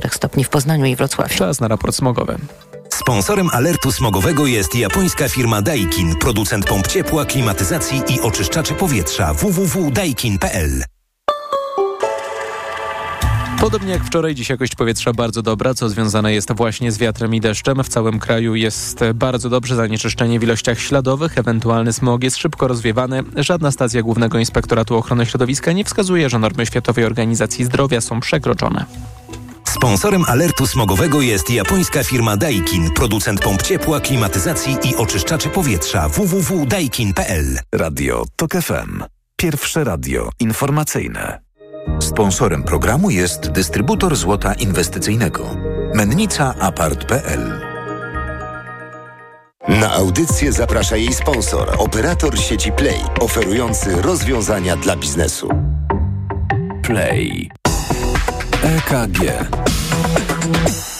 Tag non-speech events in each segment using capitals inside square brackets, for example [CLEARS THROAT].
4 stopni w Poznaniu i Wrocławiu. Czas na raport smogowy. Sponsorem alertu smogowego jest japońska firma Daikin, producent pomp ciepła, klimatyzacji i oczyszczaczy powietrza www.daikin.pl. Podobnie jak wczoraj, dziś jakość powietrza bardzo dobra, co związane jest właśnie z wiatrem i deszczem. W całym kraju jest bardzo dobrze zanieczyszczenie w ilościach śladowych, ewentualny smog jest szybko rozwiewany. Żadna stacja Głównego Inspektoratu Ochrony Środowiska nie wskazuje, że normy Światowej Organizacji Zdrowia są przekroczone. Sponsorem alertu smogowego jest japońska firma Daikin, producent pomp ciepła, klimatyzacji i oczyszczaczy powietrza www.daikin.pl. Radio TOK FM. Pierwsze radio informacyjne. Sponsorem programu jest dystrybutor złota inwestycyjnego. Mennica Apart.pl Na audycję zaprasza jej sponsor, operator sieci Play, oferujący rozwiązania dla biznesu. Play. EKG.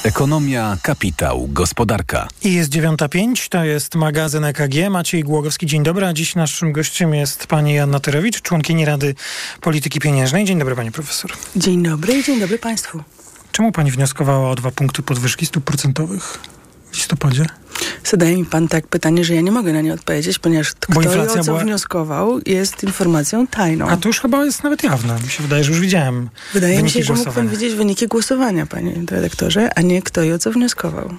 Ekonomia, kapitał, gospodarka. I jest 9.05, to jest magazyn EKG. Maciej Głogowski, dzień dobry. A dziś naszym gościem jest pani Janna Terowicz, członkini Rady Polityki Pieniężnej. Dzień dobry, pani profesor. Dzień dobry i dzień dobry państwu. Czemu pani wnioskowała o dwa punkty podwyżki stóp procentowych w listopadzie? Zadaje mi pan tak pytanie, że ja nie mogę na nie odpowiedzieć, ponieważ kto i o co była... wnioskował jest informacją tajną. A to już chyba jest nawet jawne. Mi się wydaje, że już widziałem Wydaje mi się, że mógł pan widzieć wyniki głosowania, panie redaktorze, a nie kto i o co wnioskował.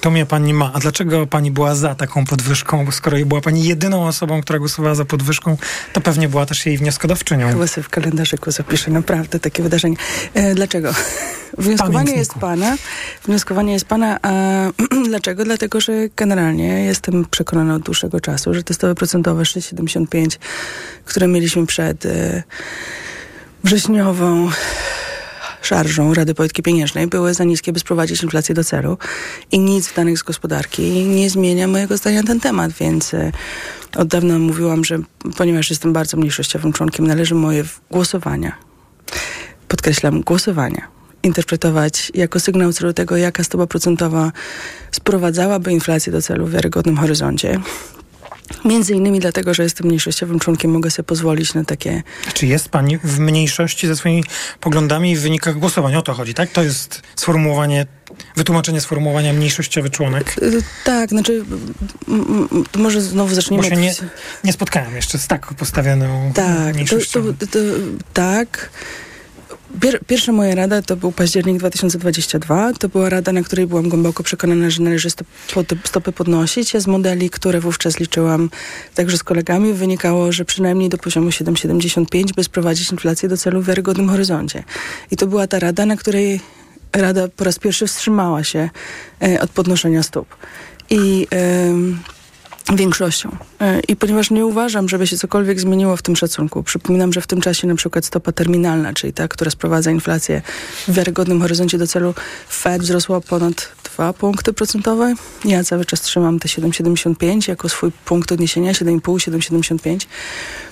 To mnie pani ma. A dlaczego pani była za taką podwyżką? Bo skoro była pani jedyną osobą, która głosowała za podwyżką, to pewnie była też jej wnioskodawczynią. Chyba sobie w kalendarzyku zapiszę naprawdę takie wydarzenie. E, dlaczego? Wnioskowanie jest pana. Wnioskowanie jest pana. A [CLEARS THROAT] dlaczego? Dlatego, że generalnie jestem przekonana od dłuższego czasu, że te stopy procentowe 6,75, które mieliśmy przed e, wrześniową szarżą Rady Polityki Pieniężnej były za niskie, by sprowadzić inflację do celu i nic w danych z gospodarki nie zmienia mojego zdania na ten temat, więc e, od dawna mówiłam, że ponieważ jestem bardzo mniejszościowym członkiem, należy moje głosowania, podkreślam, głosowania, interpretować jako sygnał celu tego, jaka stopa procentowa sprowadzałaby inflację do celu w wiarygodnym horyzoncie. Między innymi dlatego, że jestem mniejszościowym członkiem, mogę sobie pozwolić na takie... Czy jest pani w mniejszości ze swoimi poglądami w wynikach głosowania? O to chodzi, tak? To jest sformułowanie, wytłumaczenie sformułowania mniejszościowy członek. Y, tak, znaczy może znowu zaczniemy... Bo się nie, nie spotkałem jeszcze z tak postawioną tak, mniejszością. To, to, to, tak, Pier, pierwsza moja rada to był październik 2022. To była rada, na której byłam głęboko przekonana, że należy stopy podnosić. Z modeli, które wówczas liczyłam także z kolegami, wynikało, że przynajmniej do poziomu 7,75 by sprowadzić inflację do celu w wiarygodnym horyzoncie. I to była ta rada, na której Rada po raz pierwszy wstrzymała się e, od podnoszenia stóp. I... E, większością. E, I ponieważ nie uważam, żeby się cokolwiek zmieniło w tym szacunku, przypominam, że w tym czasie na przykład stopa terminalna, czyli ta, która sprowadza inflację w wiarygodnym horyzoncie do celu, Fed wzrosła ponad 2 punkty procentowe. Ja cały czas trzymam te 7,75 jako swój punkt odniesienia, 7,5, 7,75.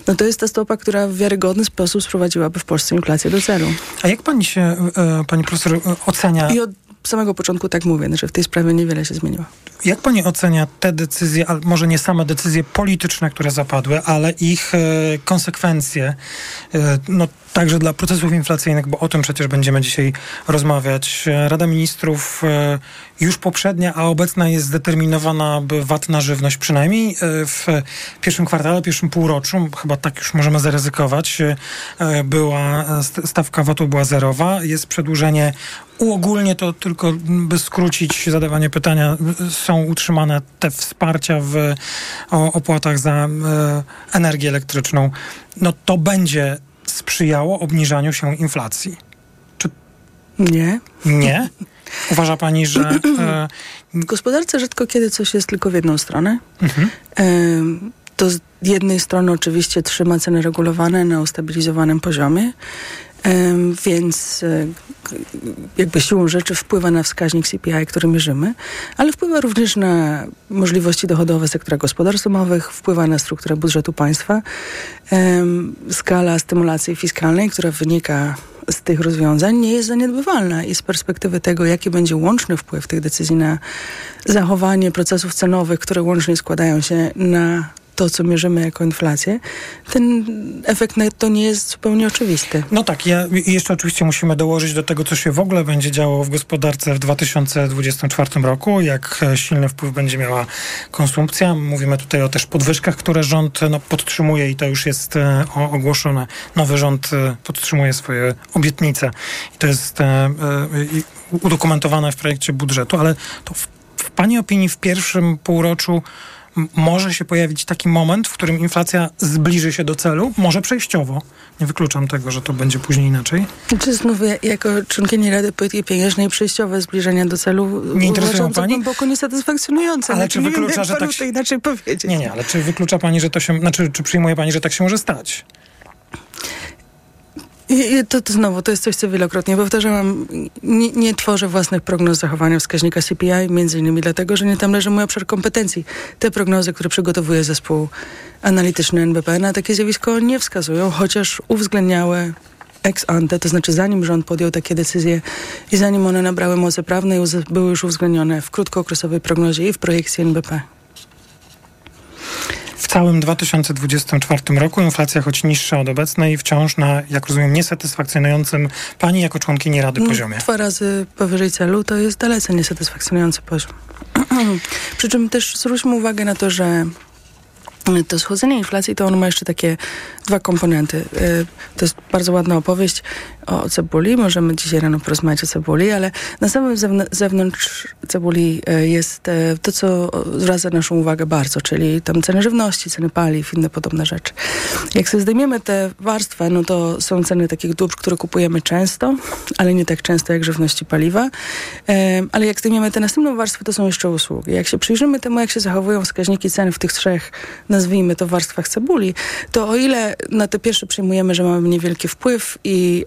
No to jest ta stopa, która w wiarygodny sposób sprowadziłaby w Polsce inflację do celu. A jak pani się, e, pani profesor, ocenia... I od samego początku tak mówię, że w tej sprawie niewiele się zmieniło. Jak pani ocenia te decyzje, może nie same decyzje polityczne, które zapadły, ale ich e, konsekwencje, e, no także dla procesów inflacyjnych, bo o tym przecież będziemy dzisiaj rozmawiać. Rada Ministrów e, już poprzednia, a obecna jest zdeterminowana, by VAT na żywność przynajmniej e, w pierwszym kwartale, pierwszym półroczu, chyba tak już możemy zaryzykować, e, była, stawka VAT-u była zerowa. Jest przedłużenie Uogólnie to tylko, by skrócić zadawanie pytania, są utrzymane te wsparcia w opłatach za energię elektryczną. No to będzie sprzyjało obniżaniu się inflacji. Czy... Nie. Nie? Uważa pani, że... E... W gospodarce rzadko kiedy coś jest tylko w jedną stronę. Mhm. E, to z jednej strony oczywiście trzyma ceny regulowane na ustabilizowanym poziomie, więc e, jakby siłą rzeczy wpływa na wskaźnik CPI, który mierzymy, ale wpływa również na możliwości dochodowe sektora gospodarstw domowych, wpływa na strukturę budżetu państwa. Skala stymulacji fiskalnej, która wynika z tych rozwiązań nie jest zaniedbywalna i z perspektywy tego, jaki będzie łączny wpływ tych decyzji na zachowanie procesów cenowych, które łącznie składają się na to, co mierzymy jako inflację, ten efekt netto nie jest zupełnie oczywisty. No tak, ja, jeszcze oczywiście musimy dołożyć do tego, co się w ogóle będzie działo w gospodarce w 2024 roku, jak e, silny wpływ będzie miała konsumpcja. Mówimy tutaj o też podwyżkach, które rząd no, podtrzymuje i to już jest e, ogłoszone. Nowy rząd e, podtrzymuje swoje obietnice i to jest e, e, udokumentowane w projekcie budżetu, ale to w, w Pani opinii w pierwszym półroczu może się pojawić taki moment, w którym inflacja zbliży się do celu, może przejściowo. Nie wykluczam tego, że to będzie później inaczej. Czy znów jako członkini Rady Polityki Pieniężnej przejściowe zbliżenia do celu nie interesują pani? głęboko niesatysfakcjonujące. Ale znaczy, czy wyklucza, wiem, że tak się... to inaczej powiedzieć. Nie, nie, ale czy wyklucza pani, że to się, znaczy, czy przyjmuje pani, że tak się może stać? I to, to znowu, to jest coś, co wielokrotnie powtarzałam. Nie, nie, tworzę własnych prognoz zachowania wskaźnika CPI, między innymi dlatego, że nie tam leży mój obszar kompetencji. Te prognozy, które przygotowuje zespół analityczny NBP na takie zjawisko nie wskazują, chociaż uwzględniały ex ante, to znaczy zanim rząd podjął takie decyzje i zanim one nabrały mocy prawnej, były już uwzględnione w krótkookresowej prognozie i w projekcji NBP całym 2024 roku inflacja, choć niższa od obecnej, wciąż na, jak rozumiem, niesatysfakcjonującym pani jako członkini Rady mm, poziomie. Dwa razy powyżej celu to jest dalece niesatysfakcjonujący poziom. [CLEARS THROAT] Przy czym też zwróćmy uwagę na to, że to schodzenie inflacji to ono ma jeszcze takie dwa komponenty. Y, to jest bardzo ładna opowieść o cebuli. Możemy dzisiaj rano porozmawiać o cebuli, ale na samym zewnątrz cebuli y, jest y, to, co zwraca naszą uwagę bardzo, czyli tam ceny żywności, ceny paliw, inne podobne rzeczy. Jak sobie zdejmiemy tę warstwę, no to są ceny takich dóbr, które kupujemy często, ale nie tak często jak żywności paliwa. Ale jak zdejmiemy tę następną warstwę, to są jeszcze usługi. Jak się przyjrzymy temu, jak się zachowują wskaźniki cen w tych trzech, nazwijmy to warstwach cebuli, to o ile na te pierwsze przyjmujemy, że mamy niewielki wpływ i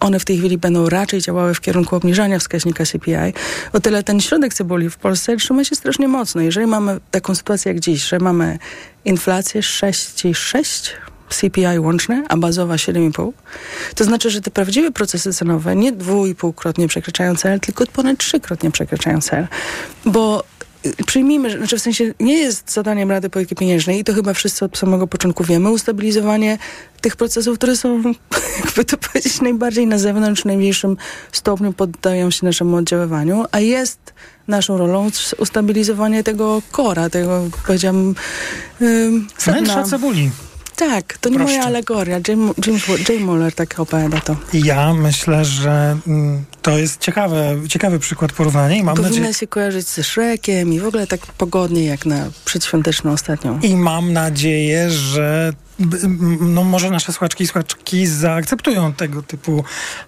one w tej chwili będą raczej działały w kierunku obniżania wskaźnika CPI, o tyle ten środek cebuli w Polsce trzyma się strasznie mocno. Jeżeli mamy taką sytuację jak dziś, że mamy inflację 6,6 CPI łączne, a bazowa 7,5, to znaczy, że te prawdziwe procesy cenowe nie dwójpółkrotnie przekraczają cel, tylko ponad trzykrotnie przekraczają cel. Bo przyjmijmy, że znaczy w sensie nie jest zadaniem Rady Polityki Pieniężnej i to chyba wszyscy od samego początku wiemy, ustabilizowanie tych procesów, które są, [LAUGHS] jakby to powiedzieć, najbardziej na zewnątrz, w najmniejszym stopniu poddają się naszemu oddziaływaniu, a jest naszą rolą ustabilizowanie tego kora, tego, powiedziałam, yy, sedna. cebuli. Tak, to nie moja alegoria. Jim, Jim, Jim Muller tak opowiada to. Ja myślę, że mm, to jest ciekawe, ciekawy przykład porównania i mam Powinna nadzieję... się kojarzyć ze Shrekiem i w ogóle tak pogodnie jak na przedświąteczną ostatnią. I mam nadzieję, że no może nasze słuchaczki i słuchaczki zaakceptują tego typu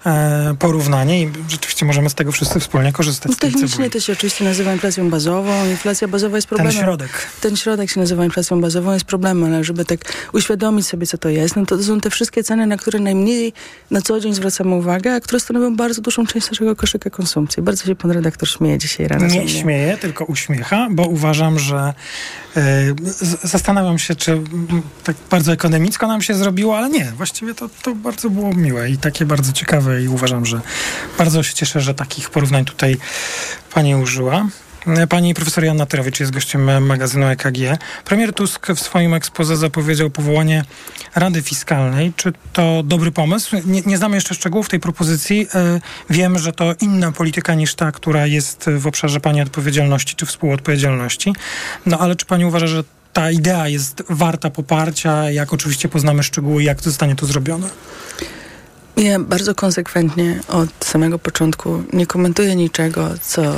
e, porównanie i rzeczywiście możemy z tego wszyscy wspólnie korzystać. No, technicznie to się oczywiście nazywa inflacją bazową. Inflacja bazowa jest problemem. Ten środek. Ten środek się nazywa inflacją bazową, jest problemem, ale żeby tak uświadomić sobie, co to jest, no to, są te wszystkie ceny, na które najmniej na co dzień zwracamy uwagę, a które stanowią bardzo dużą część naszego koszyka konsumpcji. Bardzo się pan redaktor śmieje dzisiaj rano. Nie śmieje, tylko uśmiecha, bo uważam, że e, zastanawiam się, czy tak bardzo akademicko nam się zrobiło, ale nie, właściwie to, to bardzo było miłe i takie bardzo ciekawe i uważam, że bardzo się cieszę, że takich porównań tutaj pani użyła. Pani profesor Janna Tyrowicz jest gościem magazynu EKG. Premier Tusk w swoim ekspoze zapowiedział powołanie Rady Fiskalnej. Czy to dobry pomysł? Nie, nie znamy jeszcze szczegółów tej propozycji. E, wiem, że to inna polityka niż ta, która jest w obszarze pani odpowiedzialności czy współodpowiedzialności. No ale czy pani uważa, że ta idea jest warta poparcia, jak oczywiście poznamy szczegóły, jak zostanie to zrobione? Ja bardzo konsekwentnie od samego początku nie komentuję niczego, co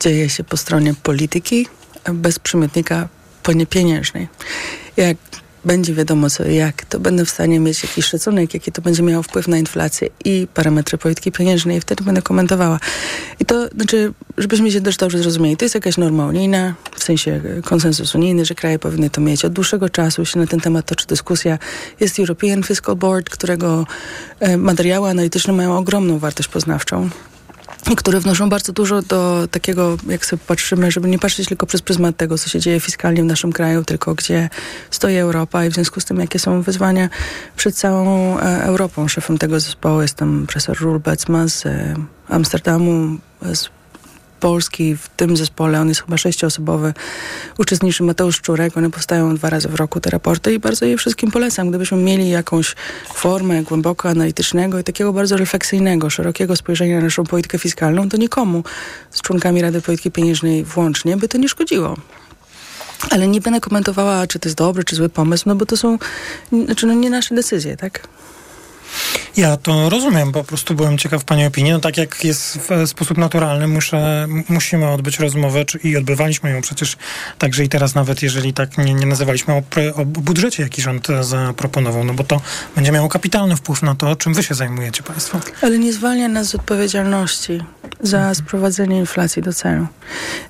dzieje się po stronie polityki bez przymiotnika pieniężnej. Jak będzie wiadomo co i jak, to będę w stanie mieć jakiś szacunek, jaki to będzie miało wpływ na inflację i parametry polityki pieniężnej i wtedy będę komentowała. I to znaczy, żebyśmy się też dobrze zrozumieli, to jest jakaś norma unijna, w sensie konsensus unijny, że kraje powinny to mieć. Od dłuższego czasu się na ten temat toczy dyskusja. Jest European Fiscal Board, którego e, materiały analityczne mają ogromną wartość poznawczą [LAUGHS] które wnoszą bardzo dużo do takiego, jak sobie patrzymy, żeby nie patrzeć tylko przez pryzmat tego, co się dzieje fiskalnie w naszym kraju, tylko gdzie stoi Europa i w związku z tym, jakie są wyzwania przed całą e, Europą. Szefem tego zespołu jest tam profesor Roel Betzma z e, Amsterdamu, z Polski w tym zespole, on jest chyba sześcioosobowy, uczestniczy Mateusz Szczurek, one powstają dwa razy w roku, te raporty i bardzo je wszystkim polecam. Gdybyśmy mieli jakąś formę głęboko analitycznego i takiego bardzo refleksyjnego, szerokiego spojrzenia na naszą politykę fiskalną, to nikomu z członkami Rady Polityki Pieniężnej włącznie by to nie szkodziło. Ale nie będę komentowała, czy to jest dobry, czy zły pomysł, no bo to są znaczy, no nie nasze decyzje, tak? Ja to rozumiem, po prostu byłem ciekaw Pani opinii. No tak jak jest w sposób naturalny, muszę, musimy odbyć rozmowę czy, i odbywaliśmy ją przecież także i teraz nawet, jeżeli tak nie, nie nazywaliśmy o, o budżecie, jaki rząd zaproponował, no bo to będzie miało kapitalny wpływ na to, czym Wy się zajmujecie Państwo. Ale nie zwalnia nas z odpowiedzialności za mhm. sprowadzenie inflacji do celu.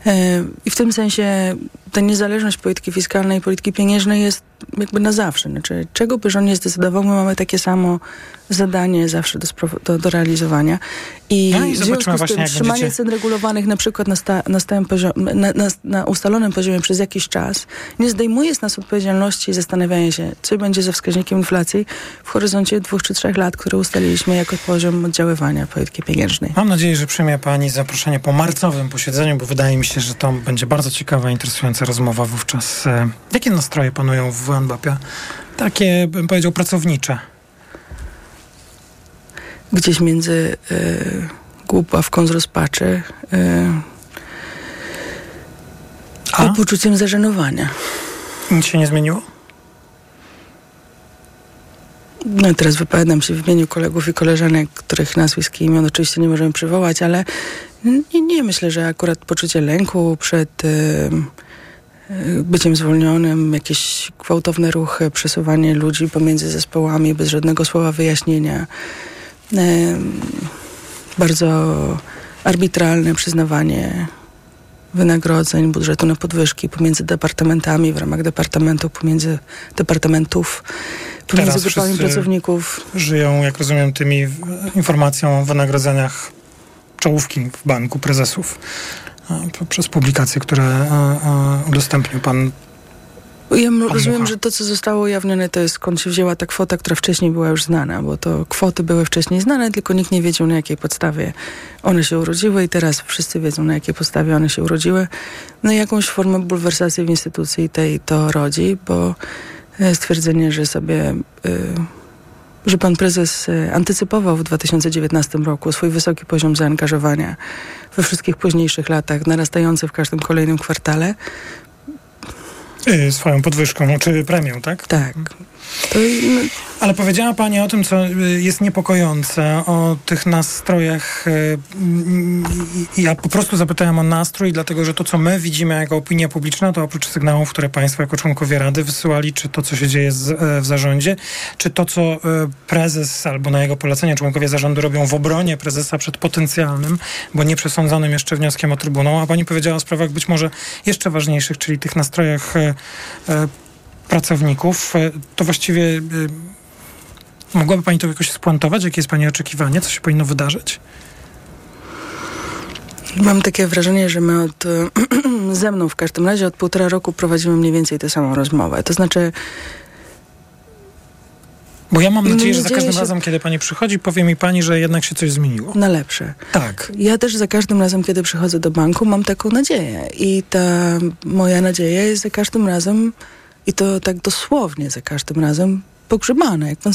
E, I w tym sensie ta niezależność polityki fiskalnej i polityki pieniężnej jest jakby na zawsze. Znaczy, czego by rząd nie zdecydował, my mamy takie samo zadanie zawsze do, do, do realizowania. I, no i w związku z tym trzymanie będziecie... cen regulowanych na przykład na, sta, na, stałym na, na, na, ustalonym poziomie przez jakiś czas nie zdejmuje z nas odpowiedzialności i zastanawiania się, co będzie ze wskaźnikiem inflacji w horyzoncie dwóch czy trzech lat, które ustaliliśmy jako poziom oddziaływania polityki pieniężnej. Mam nadzieję, że przyjmie Pani zaproszenie po marcowym posiedzeniu, bo wydaje mi się, że to będzie bardzo ciekawa, interesująca rozmowa wówczas. E, jakie nastroje panują w WNBP? Takie, bym powiedział, pracownicze gdzieś między y, głupawką z rozpaczy y, a? a poczuciem zażenowania. Nic się nie zmieniło? No teraz wypowiadam się w imieniu kolegów i koleżanek, których nazwisk i imion oczywiście nie możemy przywołać, ale nie, nie myślę, że akurat poczucie lęku przed y byciem zwolnionym, jakieś gwałtowne ruchy, przesuwanie ludzi pomiędzy zespołami bez żadnego słowa wyjaśnienia, bardzo arbitralne przyznawanie wynagrodzeń, budżetu na podwyżki pomiędzy departamentami, w ramach departamentu, pomiędzy departamentów, pomiędzy Teraz grupami pracowników. Żyją, jak rozumiem, tymi informacją o wynagrodzeniach czołówki w banku prezesów przez publikacje, które udostępnił pan ja rozumiem, że to, co zostało ujawnione, to jest skąd się wzięła ta kwota, która wcześniej była już znana, bo to kwoty były wcześniej znane, tylko nikt nie wiedział, na jakiej podstawie one się urodziły i teraz wszyscy wiedzą, na jakiej podstawie one się urodziły. No i jakąś formę bulwersacji w instytucji tej to rodzi, bo e, stwierdzenie, że sobie... Yy, że pan prezes e, antycypował w 2019 roku swój wysoki poziom zaangażowania we wszystkich późniejszych latach, narastający w każdym kolejnym kwartale, Y, swoją podwyżką, czy premią, tak? Tak. To... Ale powiedziała Pani o tym, co y, jest niepokojące, o tych nastrojach. Y, ja po prostu zapytałem o nastrój, dlatego że to, co my widzimy jako opinia publiczna, to oprócz sygnałów, które Państwo jako członkowie Rady wysyłali, czy to, co się dzieje z, e, w zarządzie, czy to, co e, prezes albo na jego polecenie członkowie zarządu robią w obronie prezesa przed potencjalnym, bo nieprzesądzonym jeszcze wnioskiem o Trybunał. A Pani powiedziała o sprawach być może jeszcze ważniejszych, czyli tych nastrojach e, pracowników, e, to właściwie e, mogłaby Pani to jakoś spuentować? Jakie jest Pani oczekiwanie? Co się powinno wydarzyć? Mam takie wrażenie, że my od, [CLEARS THROAT] ze mną w każdym razie od półtora roku prowadzimy mniej więcej tę samą rozmowę. To znaczy bo ja mam nadzieję, że za każdym się... razem, kiedy pani przychodzi, powie mi pani, że jednak się coś zmieniło. Na lepsze. Tak. Ja też za każdym razem, kiedy przychodzę do banku, mam taką nadzieję. I ta moja nadzieja jest za każdym razem i to tak dosłownie za każdym razem pogrzebane. Jak, pan,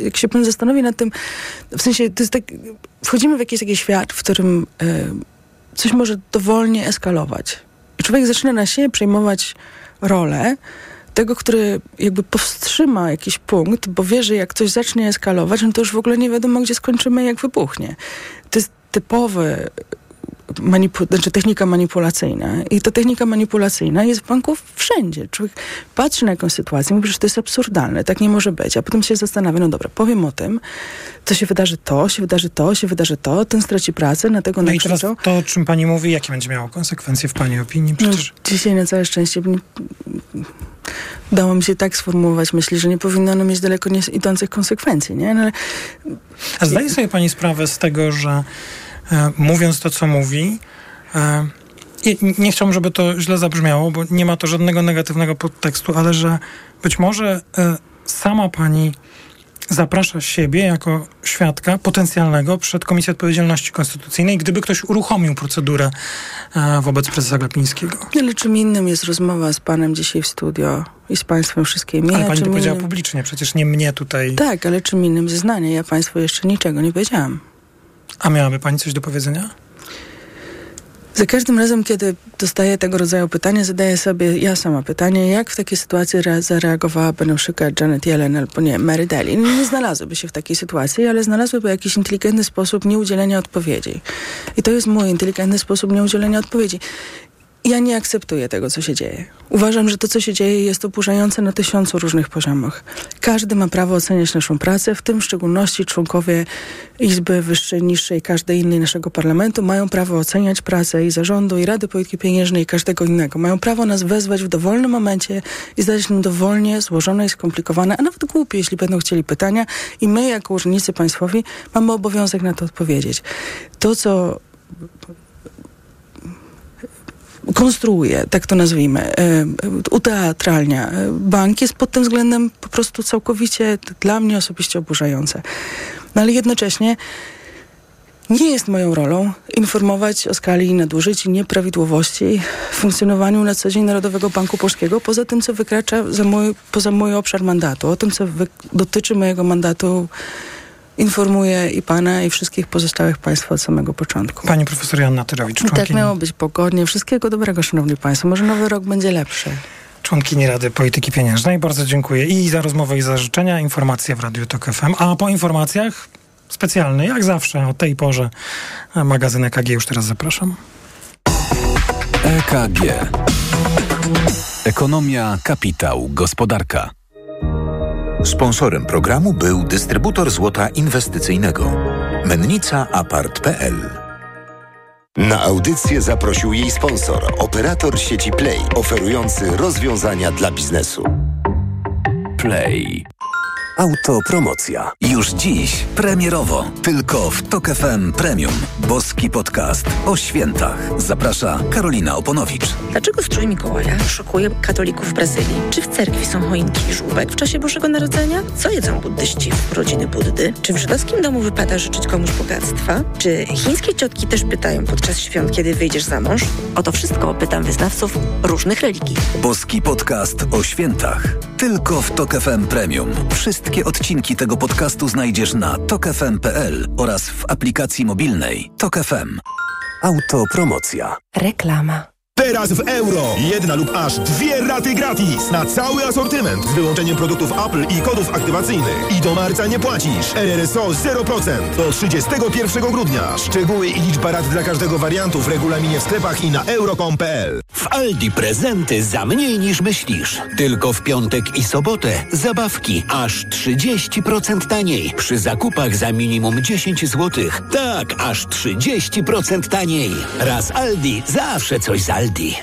jak się pan zastanowi nad tym, w sensie, to jest tak, wchodzimy w jakiś taki świat, w którym y, coś może dowolnie eskalować. I człowiek zaczyna na siebie przejmować rolę tego, który jakby powstrzyma jakiś punkt, bo wie, że jak coś zacznie eskalować, no to już w ogóle nie wiadomo, gdzie skończymy, jak wybuchnie. To jest typowy manipu- znaczy technika manipulacyjna. I ta technika manipulacyjna jest w banku wszędzie. Człowiek patrzy na jakąś sytuację, mówi, że to jest absurdalne, tak nie może być, a potem się zastanawia, no dobra, powiem o tym, co się wydarzy to, się wydarzy to, się wydarzy to, ten straci pracę, na tego No i teraz to, o czym pani mówi, jakie będzie miało konsekwencje w pani opinii? No, Przecież... No, dzisiaj na całe szczęście nie... Dało mi się tak sformułować myśli, że nie powinno ono mieć daleko idących konsekwencji, nie? No, ale... A zdaje sobie pani sprawę z tego, że mówiąc to, co mówi. E, nie chciałbym, żeby to źle zabrzmiało, bo nie ma to żadnego negatywnego podtekstu, ale że być może e, sama pani zaprasza siebie jako świadka potencjalnego przed Komisją Odpowiedzialności Konstytucyjnej, gdyby ktoś uruchomił procedurę e, wobec prezesa Glapińskiego. Ale czym innym jest rozmowa z panem dzisiaj w studio i z państwem wszystkimi. Ale pani to powiedziała innym... publicznie, przecież nie mnie tutaj. Tak, ale czym innym zeznanie. Ja państwu jeszcze niczego nie powiedziałam. A miałaby pani coś do powiedzenia? Za każdym razem, kiedy dostaję tego rodzaju pytanie, zadaję sobie ja sama pytanie, jak w takiej sytuacji re- zareagowałaby na przykład Janet Yellen albo nie, Mary Daly. Nie znalazłyby się w takiej sytuacji, ale znalazłyby jakiś inteligentny sposób nieudzielenia odpowiedzi. I to jest mój inteligentny sposób nieudzielenia odpowiedzi. Ja nie akceptuję tego, co się dzieje. Uważam, że to, co się dzieje, jest oburzające na tysiącu różnych poziomach. Każdy ma prawo oceniać naszą pracę, w tym w szczególności członkowie Izby Wyższej, Niższej, każdej innej naszego parlamentu mają prawo oceniać pracę i zarządu, i Rady Polityki Pieniężnej, i każdego innego. Mają prawo nas wezwać w dowolnym momencie i zadać nam dowolnie złożone i skomplikowane, a nawet głupie, jeśli będą chcieli pytania. I my, jako urzędnicy państwowi, mamy obowiązek na to odpowiedzieć. To, co konstruuje, tak to nazwijmy, e, uteatralnia e, bank jest pod tym względem po prostu całkowicie dla mnie osobiście oburzające. No ale jednocześnie nie jest moją rolą informować o skali nadużyć i nieprawidłowości w funkcjonowaniu na co dzień Narodowego Banku Polskiego, poza tym, co wykracza za mój, poza mój obszar mandatu. O tym, co wy, dotyczy mojego mandatu, informuję i pana, i wszystkich pozostałych państwa od samego początku. Pani profesor Joanna Tyrowicz, I tak członkini, miało być pogodnie. Wszystkiego dobrego, szanowni państwo. Może nowy rok będzie lepszy. członkini Rady Polityki Pieniężnej. Bardzo dziękuję i za rozmowę, i za życzenia. Informacje w Radiu Tok FM. A po informacjach specjalny, jak zawsze, o tej porze magazyn EKG już teraz zapraszam. EKG. Ekonomia, kapitał, gospodarka. Sponsorem programu był dystrybutor złota inwestycyjnego. Mennica Apart.pl Na audycję zaprosił jej sponsor, operator sieci Play, oferujący rozwiązania dla biznesu. Play. Autopromocja. Już dziś premierowo. Tylko w Tok FM Premium. Boski podcast o świętach. Zaprasza Karolina Oponowicz. Dlaczego strój Mikołaja szokuje katolików w Brazylii? Czy w cerkwi są choinki i żółbek w czasie Bożego Narodzenia? Co jedzą buddyści w rodziny Buddy? Czy w żydowskim domu wypada życzyć komuś bogactwa? Czy chińskie ciotki też pytają podczas świąt, kiedy wyjdziesz za mąż? O to wszystko pytam wyznawców różnych religii. Boski podcast o świętach. Tylko w Tok FM Premium. Wszystkie odcinki tego podcastu znajdziesz na tokefm.pl oraz w aplikacji mobilnej Tok FM. Autopromocja. Reklama. Teraz w euro. Jedna lub aż dwie raty gratis na cały asortyment z wyłączeniem produktów Apple i kodów aktywacyjnych. I do marca nie płacisz. RRSO 0% do 31 grudnia. Szczegóły i liczba rat dla każdego wariantu w regulaminie w sklepach i na euro.com.pl. W Aldi prezenty za mniej niż myślisz. Tylko w piątek i sobotę zabawki aż 30% taniej. Przy zakupach za minimum 10 zł. Tak, aż 30% taniej. Raz Aldi, zawsze coś z Aldi. Aldi.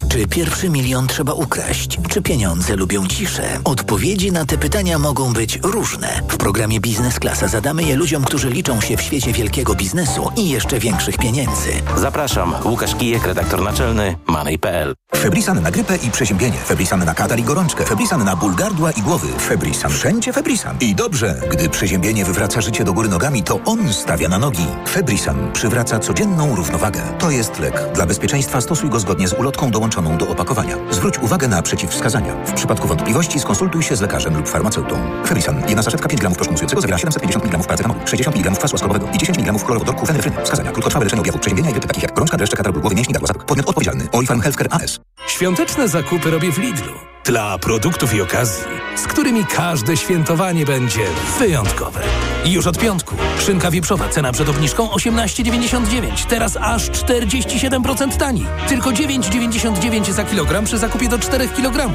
Czy pierwszy milion trzeba ukraść? Czy pieniądze lubią ciszę? Odpowiedzi na te pytania mogą być różne. W programie Biznes Klasa zadamy je ludziom, którzy liczą się w świecie wielkiego biznesu i jeszcze większych pieniędzy. Zapraszam, Łukasz Kijek, redaktor naczelny Money.pl. Febrisan na grypę i przeziębienie. Febrisan na katar i gorączkę. Febrisan na ból gardła i głowy. Febrisan. Wszędzie Febrisan. I dobrze, gdy przeziębienie wywraca życie do góry nogami, to on stawia na nogi. Febrisan przywraca codzienną równowagę. To jest lek. Dla bezpieczeństwa stosuj go zgodnie z ulotką dołączoną do opakowania. Zwróć uwagę na przeciwwskazania. W przypadku wątpliwości skonsultuj się z lekarzem lub farmaceutą. Febrisan. Jedna saszetka 5 gramów proszku zawiera 750 mg paracetamolu, 60 mg kwasu ascorbowego i 10 mg chlorowodorku fenefryny. Wskazania. Krótkotrwałe leczenie objawów przeziębienia i takich jak gorączka, dreszcze, katar głowy, mięśni, gardła, zatok. Podmiot odpowiedzialny. Orifalm Healthcare AS. Świąteczne zakupy robię w Lidlu. Dla produktów i okazji, z którymi każde świętowanie będzie wyjątkowe. Już od piątku. Szynka wieprzowa, cena przed obniżką 18,99. Teraz aż 47% taniej. Tylko 9,99 za kilogram przy zakupie do 4 kg.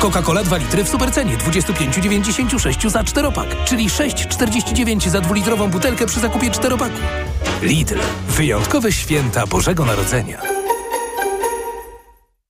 Coca-Cola 2 litry w supercenie 25,96 za 4-pak, czyli 6,49 za dwulitrową butelkę przy zakupie 4-paku. Lidl. Wyjątkowe święta Bożego Narodzenia.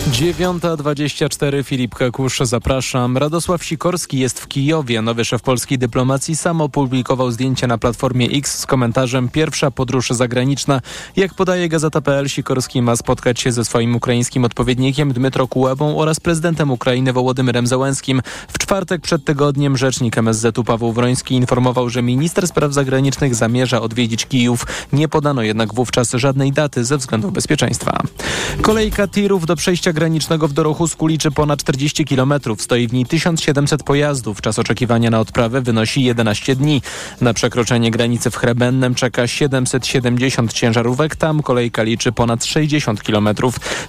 9.24 Filip Kekusz, zapraszam. Radosław Sikorski jest w Kijowie. Nowy szef polskiej dyplomacji sam opublikował zdjęcie na platformie X z komentarzem Pierwsza podróż zagraniczna. Jak podaje Gazeta.pl, Sikorski ma spotkać się ze swoim ukraińskim odpowiednikiem Dmytro Kułebą oraz prezydentem Ukrainy Wołodymyrem Zełenskim. W czwartek przed tygodniem rzecznik MSZ-u Paweł Wroński informował, że minister spraw zagranicznych zamierza odwiedzić Kijów. Nie podano jednak wówczas żadnej daty ze względów bezpieczeństwa. Kolejka tirów do przejścia granicznego w Dorochusku liczy ponad 40 km. Stoi w niej 1700 pojazdów. Czas oczekiwania na odprawę wynosi 11 dni. Na przekroczenie granicy w Chrebennem czeka 770 ciężarówek. Tam kolejka liczy ponad 60 km.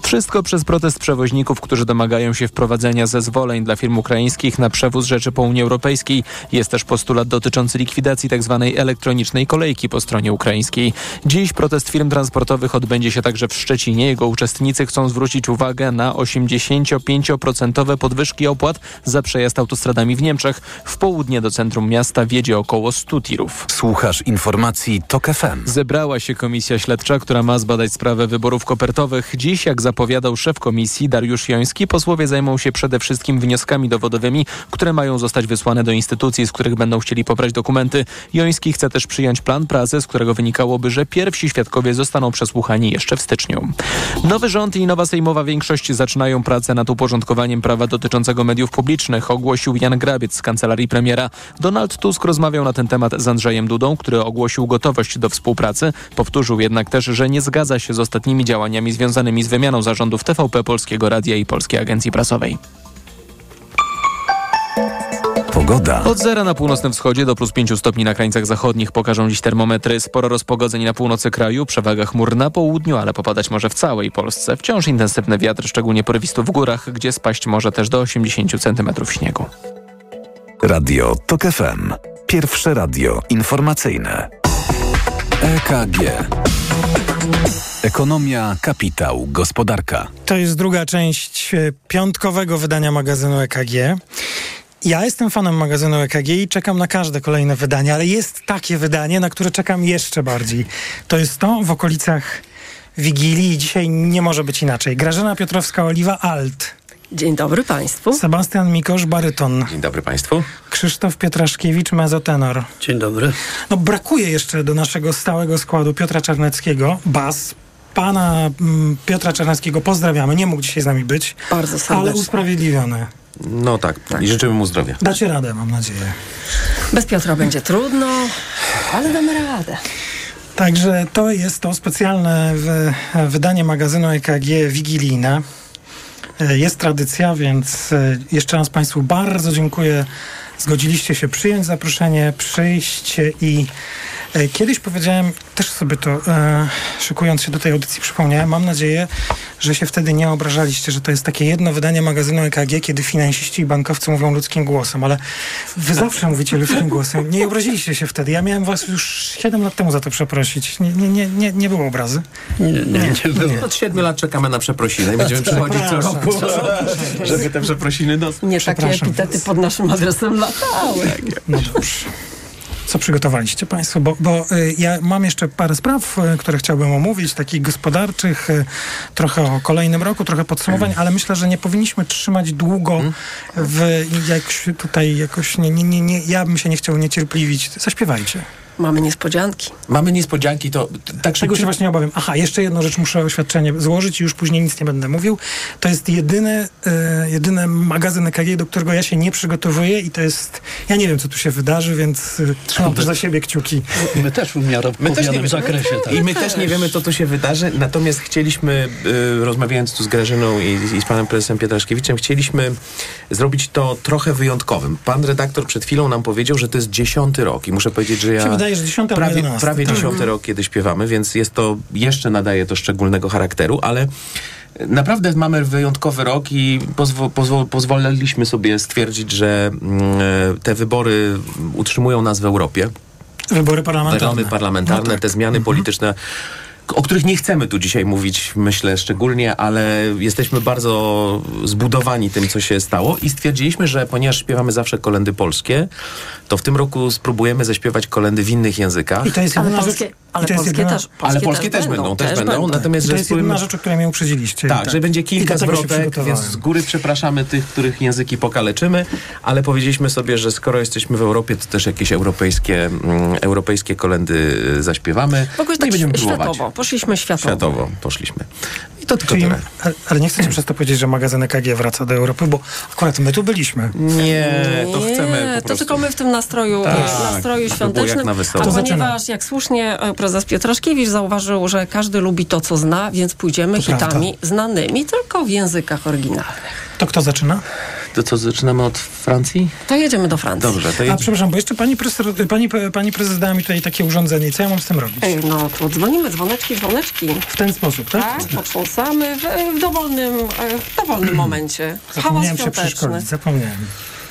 Wszystko przez protest przewoźników, którzy domagają się wprowadzenia zezwoleń dla firm ukraińskich na przewóz rzeczy po Unii Europejskiej. Jest też postulat dotyczący likwidacji tzw. Tak elektronicznej kolejki po stronie ukraińskiej. Dziś protest firm transportowych odbędzie się także w Szczecinie. Jego uczestnicy chcą zwrócić uwagę na 85% podwyżki opłat za przejazd autostradami w Niemczech. W południe do centrum miasta wiedzie około 100 tirów. Słuchasz informacji TOK FM. Zebrała się komisja śledcza, która ma zbadać sprawę wyborów kopertowych. Dziś, jak zapowiadał szef komisji Dariusz Joński, posłowie zajmą się przede wszystkim wnioskami dowodowymi, które mają zostać wysłane do instytucji, z których będą chcieli pobrać dokumenty. Joński chce też przyjąć plan pracy, z którego wynikałoby, że pierwsi świadkowie zostaną przesłuchani jeszcze w styczniu. Nowy rząd i nowa sejmowa większość zaczynają pracę nad uporządkowaniem prawa dotyczącego mediów publicznych, ogłosił Jan Grabiec z kancelarii premiera. Donald Tusk rozmawiał na ten temat z Andrzejem Dudą, który ogłosił gotowość do współpracy. Powtórzył jednak też, że nie zgadza się z ostatnimi działaniami związanymi z wymianą zarządów TVP Polskiego Radia i Polskiej Agencji Prasowej. Pogoda. Od zera na północnym wschodzie do plus 5 stopni na krańcach zachodnich pokażą dziś termometry. Sporo rozpogodzeń na północy kraju, przewaga chmur na południu, ale popadać może w całej Polsce. Wciąż intensywny wiatr, szczególnie porywisty w górach, gdzie spaść może też do 80 cm śniegu. Radio TOK FM. Pierwsze radio informacyjne. EKG. Ekonomia, kapitał, gospodarka. To jest druga część e, piątkowego wydania magazynu EKG. Ja jestem fanem magazynu EKG i czekam na każde kolejne wydanie, ale jest takie wydanie, na które czekam jeszcze bardziej. To jest to w okolicach Wigilii i dzisiaj nie może być inaczej. Grażyna Piotrowska-Oliwa, alt. Dzień dobry Państwu. Sebastian Mikosz, baryton. Dzień dobry Państwu. Krzysztof Pietraszkiewicz, mezotenor. Dzień dobry. No brakuje jeszcze do naszego stałego składu Piotra Czarneckiego, bas. Pana mm, Piotra Czarneckiego pozdrawiamy. Nie mógł dzisiaj z nami być. Bardzo serdecznie. Ale usprawiedliwiony. No tak, tak, i życzymy mu zdrowia. Dacie radę, mam nadzieję. Bez Piotra będzie trudno, ale damy radę. Także to jest to specjalne wydanie magazynu EKG Wigilijne. E, jest tradycja, więc e, jeszcze raz Państwu bardzo dziękuję. Zgodziliście się przyjąć zaproszenie, przyjść i Kiedyś powiedziałem, też sobie to e, szykując się do tej audycji przypomniałem, mam nadzieję, że się wtedy nie obrażaliście, że to jest takie jedno wydanie magazynu EKG, kiedy finansiści i bankowcy mówią ludzkim głosem, ale wy zawsze mówicie ludzkim głosem. Nie obraziliście się wtedy. Ja miałem was już 7 lat temu za to przeprosić. Nie, nie, nie, nie, nie było obrazy. Nie, nie, nie, nie było. Od 7 lat czekamy na przeprosiny i będziemy przychodzić co roku, żeby te przeprosiny dostać. Nie takie epitety pod naszym adresem latały. No dobrze co przygotowaliście Państwo, bo, bo y, ja mam jeszcze parę spraw, y, które chciałbym omówić, takich gospodarczych, y, trochę o kolejnym roku, trochę podsumowań, ale myślę, że nie powinniśmy trzymać długo mhm. w jak tutaj jakoś, nie, nie, nie, nie, ja bym się nie chciał niecierpliwić. Zaśpiewajcie. Mamy niespodzianki. Mamy niespodzianki, to tak Tego się właśnie obawiam. Aha, jeszcze jedną rzecz muszę oświadczenie złożyć i już później nic nie będę mówił. To jest jedyny, e, jedyny magazyn EKG, do którego ja się nie przygotowuję i to jest... Ja nie wiem, co tu się wydarzy, więc e, trzymam też za siebie kciuki. My też w miarę My też nie w zakresie. Tak. I my też nie wiemy, co tu się wydarzy, natomiast chcieliśmy, y, rozmawiając tu z Grażyną i, i z panem prezesem Pietraszkiewiczem, chcieliśmy zrobić to trochę wyjątkowym. Pan redaktor przed chwilą nam powiedział, że to jest dziesiąty rok i muszę powiedzieć, że ja... Dziesiąty albo prawie, jedenasty. prawie Tak. dziesiąty rok, kiedy śpiewamy, więc jest to, jeszcze nadaje to szczególnego charakteru, ale naprawdę mamy wyjątkowy rok i pozwo, pozwo, pozwoliliśmy sobie stwierdzić, że mm, te wybory utrzymują nas w Europie. Wybory parlamentarne. Wybory parlamentarne, No tak. te zmiany polityczne, k- o których nie chcemy tu dzisiaj mówić, myślę szczególnie, ale jesteśmy bardzo zbudowani tym, co się stało i stwierdziliśmy, że ponieważ śpiewamy zawsze kolendy polskie, to w tym roku spróbujemy zaśpiewać kolendy w innych językach. I to jest Ale jedyna polskie, rzecz... ale i to jest polskie jedyna- też, ale polskie też będą, też będą. Natomiast, I to że jest jedyna rzecz, o której mnie uprzedziliście. Tak, że będzie kilka I zwrotek, więc z góry przepraszamy tych, których języki pokaleczymy, ale powiedzieliśmy sobie, że skoro jesteśmy w Europie, to też jakieś europejskie, mm, europejskie kolendy y, zaśpiewamy. Ogóle No i tak będziemy światowo. Poszliśmy światowo. Światowo poszliśmy. I to tylko Czyli, tyle. ale- nie chcecie przez to powiedzieć, że magazyn EKG wraca do Europy, bo akurat my tu byliśmy. Nie, to chcemy po to tylko my w tym nastroju, Tak, nastroju świątecznym. na. A To ponieważ, jak słusznie e, prezes Piotraszkiewicz zauważył, że każdy lubi to, co zna, więc pójdziemy To prawda. hitami znanymi tylko w językach oryginalnych. To kto zaczyna? To co, zaczynamy od Francji? To jedziemy do Francji. Dobrze, to A przepraszam, bo jeszcze pani prezes, pani, pani prezes dała mi tutaj takie urządzenie. Co ja mam z tym robić? Ej, no to dzwonimy, dzwoneczki, dzwoneczki. W ten sposób, tak? Tak, potrząsamy w, w, dowolnym, e, w dowolnym [CLEARS THROAT] momencie. Hałas Zapomniałem się przeszkolić, zapomniałem.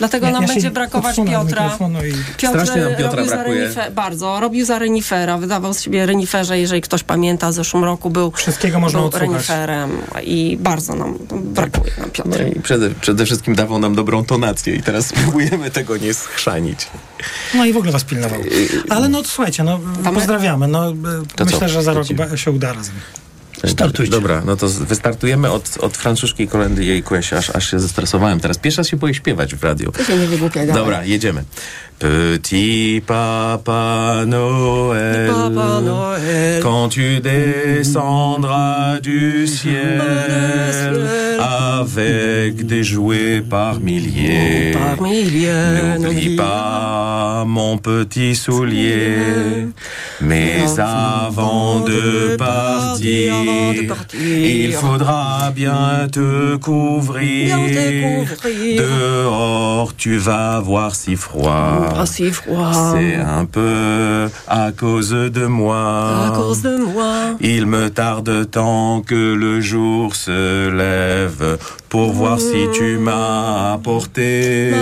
Dlatego Ja- nam ja będzie brakować Piotra. i- Piotr Strasznie nam Piotra robił za brakuje. bardzo. Robił za renifera. Wydawał z siebie reniferze, jeżeli ktoś pamięta, w zeszłym roku był, Wszystkiego można był reniferem i bardzo nam brakuje nam Piotra. No i przede, przede wszystkim dawał nam dobrą tonację i teraz [LAUGHS] spróbujemy tego nie schrzanić. No i w ogóle was pilnował. Ale no słuchajcie, no pozdrawiamy. No, To myślę, co? że za rok się uda razem. Startujcie. Dobra, no to wystartujemy od, od francuskiej kolendy. Ja się, aż, aż się zestresowałem teraz. Pierwszy raz się boję śpiewać w radiu. To się nie wygłupiaj, dawaj. Dobra, jedziemy. Petit papa Noël, Papa Noël. quand tu descendras du ciel avec des jouets par milliers, Par milliers, n'oublie pas mon petit soulier. Mais avant de partir, il faudra bien te couvrir. Dehors, tu vas voir si froid. Froid. C'est un peu à cause de moi. À cause de moi. Il me tarde tant que le jour se lève pour voir si tu m'as apporté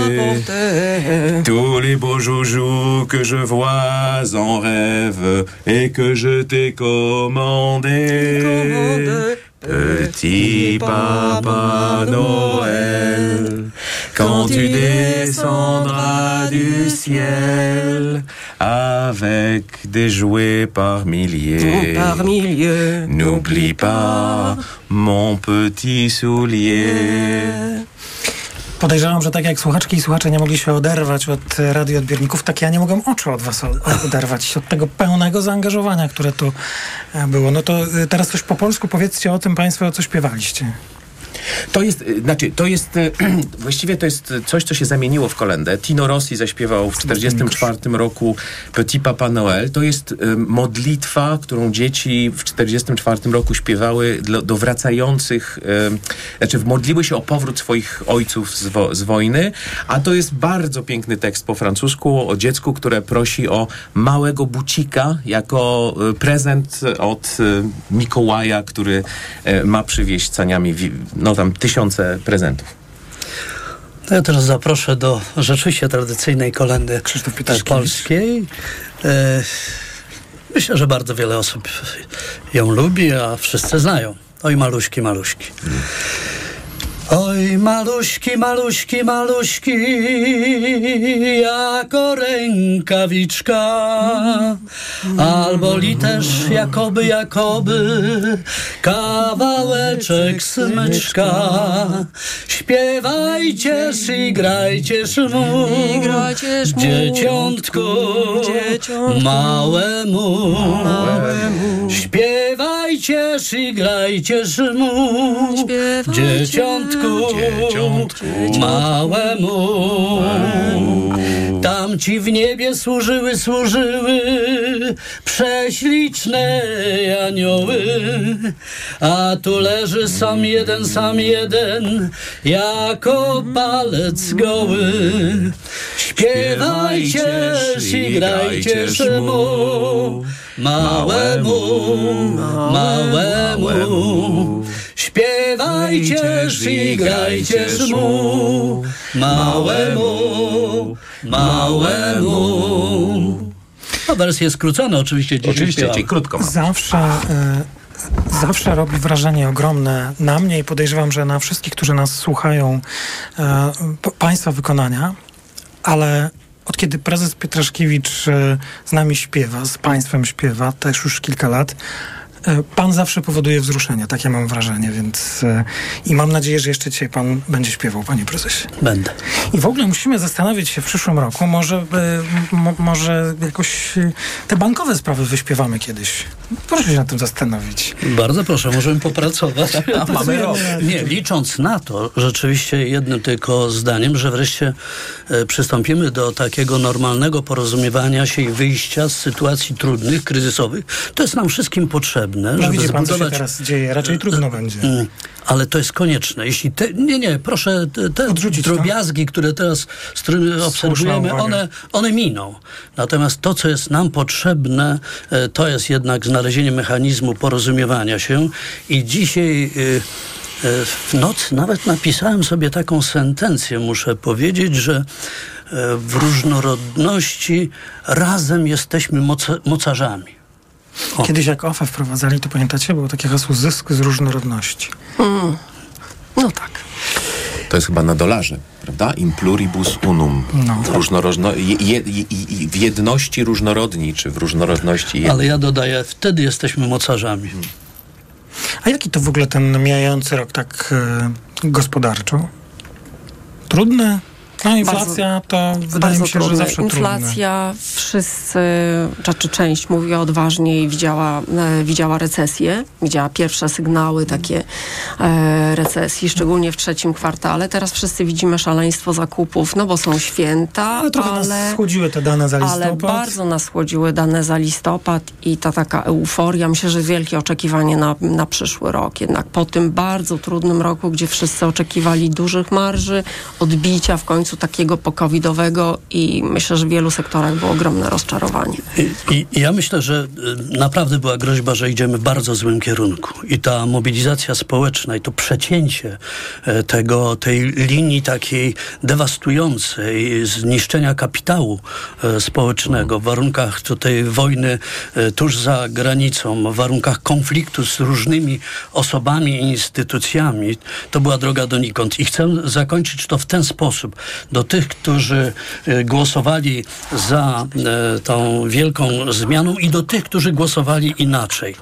tous les beaux joujoux que je vois en rêve et que je t'ai commandé. Petit papa Noël, quand tu descendras du ciel avec des jouets par milliers, Par milliers. n'oublie pas mon petit soulier. Podejrzewam, że tak jak słuchaczki i słuchacze nie mogli się oderwać od radioodbiorników, tak ja nie mogłem oczu od was oderwać, od tego pełnego zaangażowania, które tu e, było. No to e, teraz coś po polsku powiedzcie o tym państwo, co śpiewaliście. To jest, y, znaczy, to jest, y, [CLEARS THROAT] właściwie to jest coś, co się zamieniło w kolendę. Tino Rossi zaśpiewał w 1944 roku Petit Papa Noël. To jest y, modlitwa, którą dzieci w 1944 roku śpiewały do wracających, znaczy modliły się o powrót swoich ojców z, wo, z wojny, a to jest bardzo piękny tekst po francusku o dziecku, które prosi o małego bucika jako prezent od Mikołaja, który ma przywieźć caniami wi- no tam tysiące prezentów. To ja teraz zaproszę do rzeczywiście tradycyjnej kolendy polskiej. E, myślę, że bardzo wiele osób ją lubi, a wszyscy znają. Oj, maluśki, maluśki. Oj, maluśki, maluśki, maluśki, jako rękawiczka, albo li też jakoby, jakoby, kawałeczek smyczka. Śpiewajcie i grajcie mu, dzieciątku, małemu. Śpiewajcie i grajcie mu, dzieciątku, małemu. Tam ci w niebie służyły, służyły prześliczne anioły, a tu leży sam jeden, sam jeden, jako palec goły. Śpiewajcie i grajcie mu, małemu, małemu. Śpiewajcie i grajcie mu, małemu, małemu. A wersje skrócone oczywiście dzisiaj Oczywiście, czyli krótko mam. Zawsze, e, zawsze robi wrażenie ogromne na mnie i podejrzewam, że na wszystkich, którzy nas słuchają, e, p- Państwa wykonania, ale od kiedy prezes Pietraszkiewicz e, z nami śpiewa, z Państwem śpiewa, też już kilka lat, Pan zawsze powoduje wzruszenie, takie mam wrażenie, więc e, i mam nadzieję, że jeszcze dzisiaj Pan będzie śpiewał, Panie Prezesie. Będę. I w ogóle musimy zastanowić się w przyszłym roku, może, e, mo, może jakoś e, te bankowe sprawy wyśpiewamy kiedyś. Proszę się nad tym zastanowić. Bardzo proszę, możemy popracować. [LAUGHS] A mamy rok. Nie, licząc na to, rzeczywiście jednym tylko zdaniem, że wreszcie e, przystąpimy do takiego normalnego porozumiewania się i wyjścia z sytuacji trudnych, kryzysowych, to jest nam wszystkim potrzebne, No żeby widzi pan, co się zbudować... teraz dzieje. Raczej trudno będzie. Mm, Ale to jest konieczne. Jeśli te, nie, nie, proszę, te, te drobiazgi, które teraz, obserwujemy, one, one miną. Natomiast to, co jest nam potrzebne, e, to jest jednak znalezienie mechanizmu porozumiewania się. I dzisiaj e, e, w nocy nawet napisałem sobie taką sentencję, muszę powiedzieć, że e, w różnorodności razem jesteśmy moca- mocarzami. Kiedyś jak OFE wprowadzali, to pamiętacie, było takie hasło zysk z różnorodności. Mm. No tak. To jest chyba na dolarze, prawda? In pluribus unum. No. Różnorodno, je, je, w jedności różnorodni, czy w różnorodności jedni. Ale ja dodaję, wtedy jesteśmy mocarzami. A jaki to w ogóle ten mijający rok tak e, gospodarczo? Trudny? No inflacja to wydaje Bardzo mi się, trudne. że zawsze trudne. Inflacja, wszyscy, czy część mówiła odważniej, widziała, e, widziała recesję, widziała pierwsze sygnały takie e, recesji, szczególnie w trzecim kwartale. Teraz wszyscy widzimy szaleństwo zakupów, no bo są święta, Ale trochę ale... nas schłodziły te dane za Ale listopad. bardzo nas schłodziły dane za listopad i ta taka euforia. Myślę, że wielkie oczekiwanie na, na przyszły rok. Jednak po tym bardzo trudnym roku, gdzie wszyscy oczekiwali dużych marży, odbicia w końcu takiego pokowidowego i myślę, że w wielu sektorach było ogromne rozczarowanie. I, I ja myślę, że y, naprawdę była groźba, że idziemy w bardzo złym kierunku. I ta mobilizacja społeczna i to przecięcie e, tego, tej linii takiej dewastującej zniszczenia kapitału e, społecznego w warunkach tutaj wojny e, tuż za granicą, w warunkach konfliktu z różnymi osobami i instytucjami, to była droga donikąd. I chcę zakończyć to w ten sposób. Do tych, którzy e, głosowali za e, tą wielką zmianą i do tych, którzy głosowali inaczej.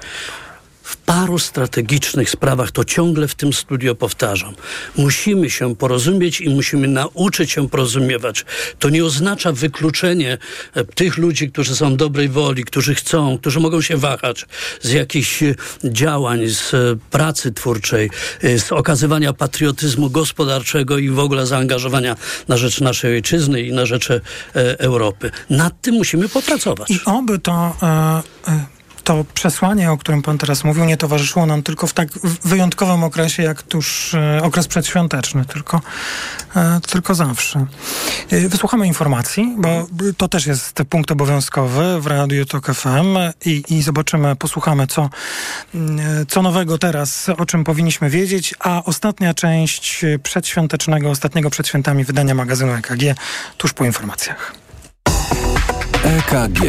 W paru strategicznych sprawach, to ciągle w tym studio powtarzam, musimy się porozumieć i musimy nauczyć się porozumiewać. To nie oznacza wykluczenie e, tych ludzi, którzy są dobrej woli, którzy chcą, którzy mogą się wahać z jakichś e, działań, z e, pracy twórczej, z okazywania patriotyzmu gospodarczego i w ogóle zaangażowania na rzecz naszej ojczyzny i na rzecz Europy. Nad tym musimy popracować. I oby to, to przesłanie, o którym pan teraz mówił, nie towarzyszyło nam tylko w tak wyjątkowym okresie, jak tuż e, okres przedświąteczny, tylko, e, tylko zawsze. E, Wysłuchamy informacji, bo to też jest punkt obowiązkowy w Radiu Tok FM i, i zobaczymy, posłuchamy, co, mm, co nowego teraz, o czym powinniśmy wiedzieć, a ostatnia część przedświątecznego, ostatniego przed świętami wydania magazynu EKG tuż po informacjach. EKG.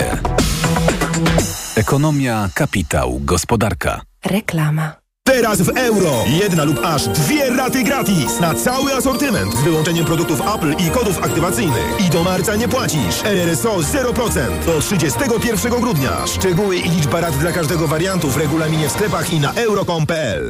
Ekonomia, kapitał, gospodarka. Reklama. Teraz w euro. Jedna lub aż dwie raty gratis na cały asortyment z wyłączeniem produktów Apple i kodów aktywacyjnych. I do marca nie płacisz. RRSO 0% do 31 grudnia. Szczegóły i liczba rat dla każdego wariantu w regulaminie w sklepach i na euro.com.pl.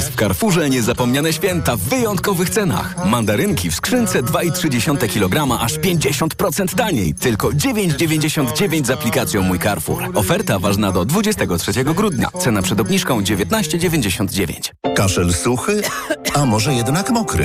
w Carrefourze niezapomniane święta w wyjątkowych cenach. Mandarynki w skrzynce 2,3 kg aż 50% taniej. Tylko 9,99 z aplikacją Mój Carrefour. Oferta ważna do 23 grudnia. Cena przed obniżką 19,99. Kaszel suchy, a może jednak mokry?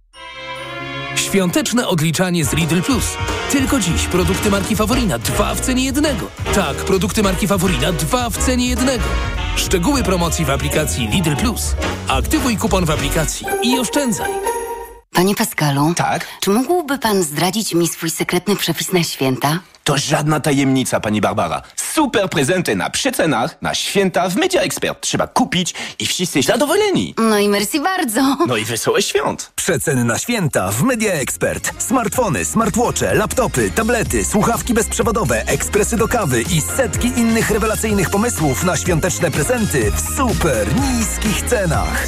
Świąteczne odliczanie z Lidl Plus. Tylko dziś produkty marki Favorina dwa w cenie jednego. Tak, produkty marki Favorina dwa w cenie jednego. Szczegóły promocji w aplikacji Lidl Plus. Aktywuj kupon w aplikacji i oszczędzaj. Panie Pascalu. Tak? Czy mógłby pan zdradzić mi swój sekretny przepis na święta? To żadna tajemnica, pani Barbara. Super prezenty na przecenach na święta w Media Expert. Trzeba kupić i wszyscy zadowoleni. No i merci bardzo. No i wesołe świąt. Przeceny na święta w Media Expert. Smartfony, smartwatche, laptopy, tablety, słuchawki bezprzewodowe, ekspresy do kawy i setki innych rewelacyjnych pomysłów na świąteczne prezenty w super niskich cenach.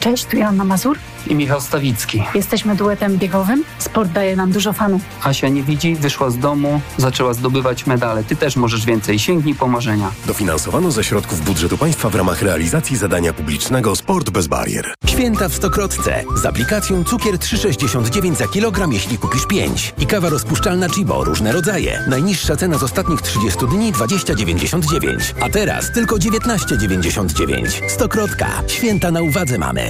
Cześć, tu Joanna Mazur. I Michał Stawicki. Jesteśmy duetem biegowym. Sport daje nam dużo fanów. Asia nie widzi, wyszła z domu, zaczęła zdobywać medale. Ty też możesz więcej. Sięgnij po marzenia. Dofinansowano ze środków budżetu państwa w ramach realizacji zadania publicznego Sport bez barier. Święta w Stokrotce. Z aplikacją cukier 3,69 za kilogram, jeśli kupisz 5. I kawa rozpuszczalna Chibo, różne rodzaje. Najniższa cena z ostatnich 30 dni 20,99. A teraz tylko 19,99. Stokrotka. Święta na uwadze mamy.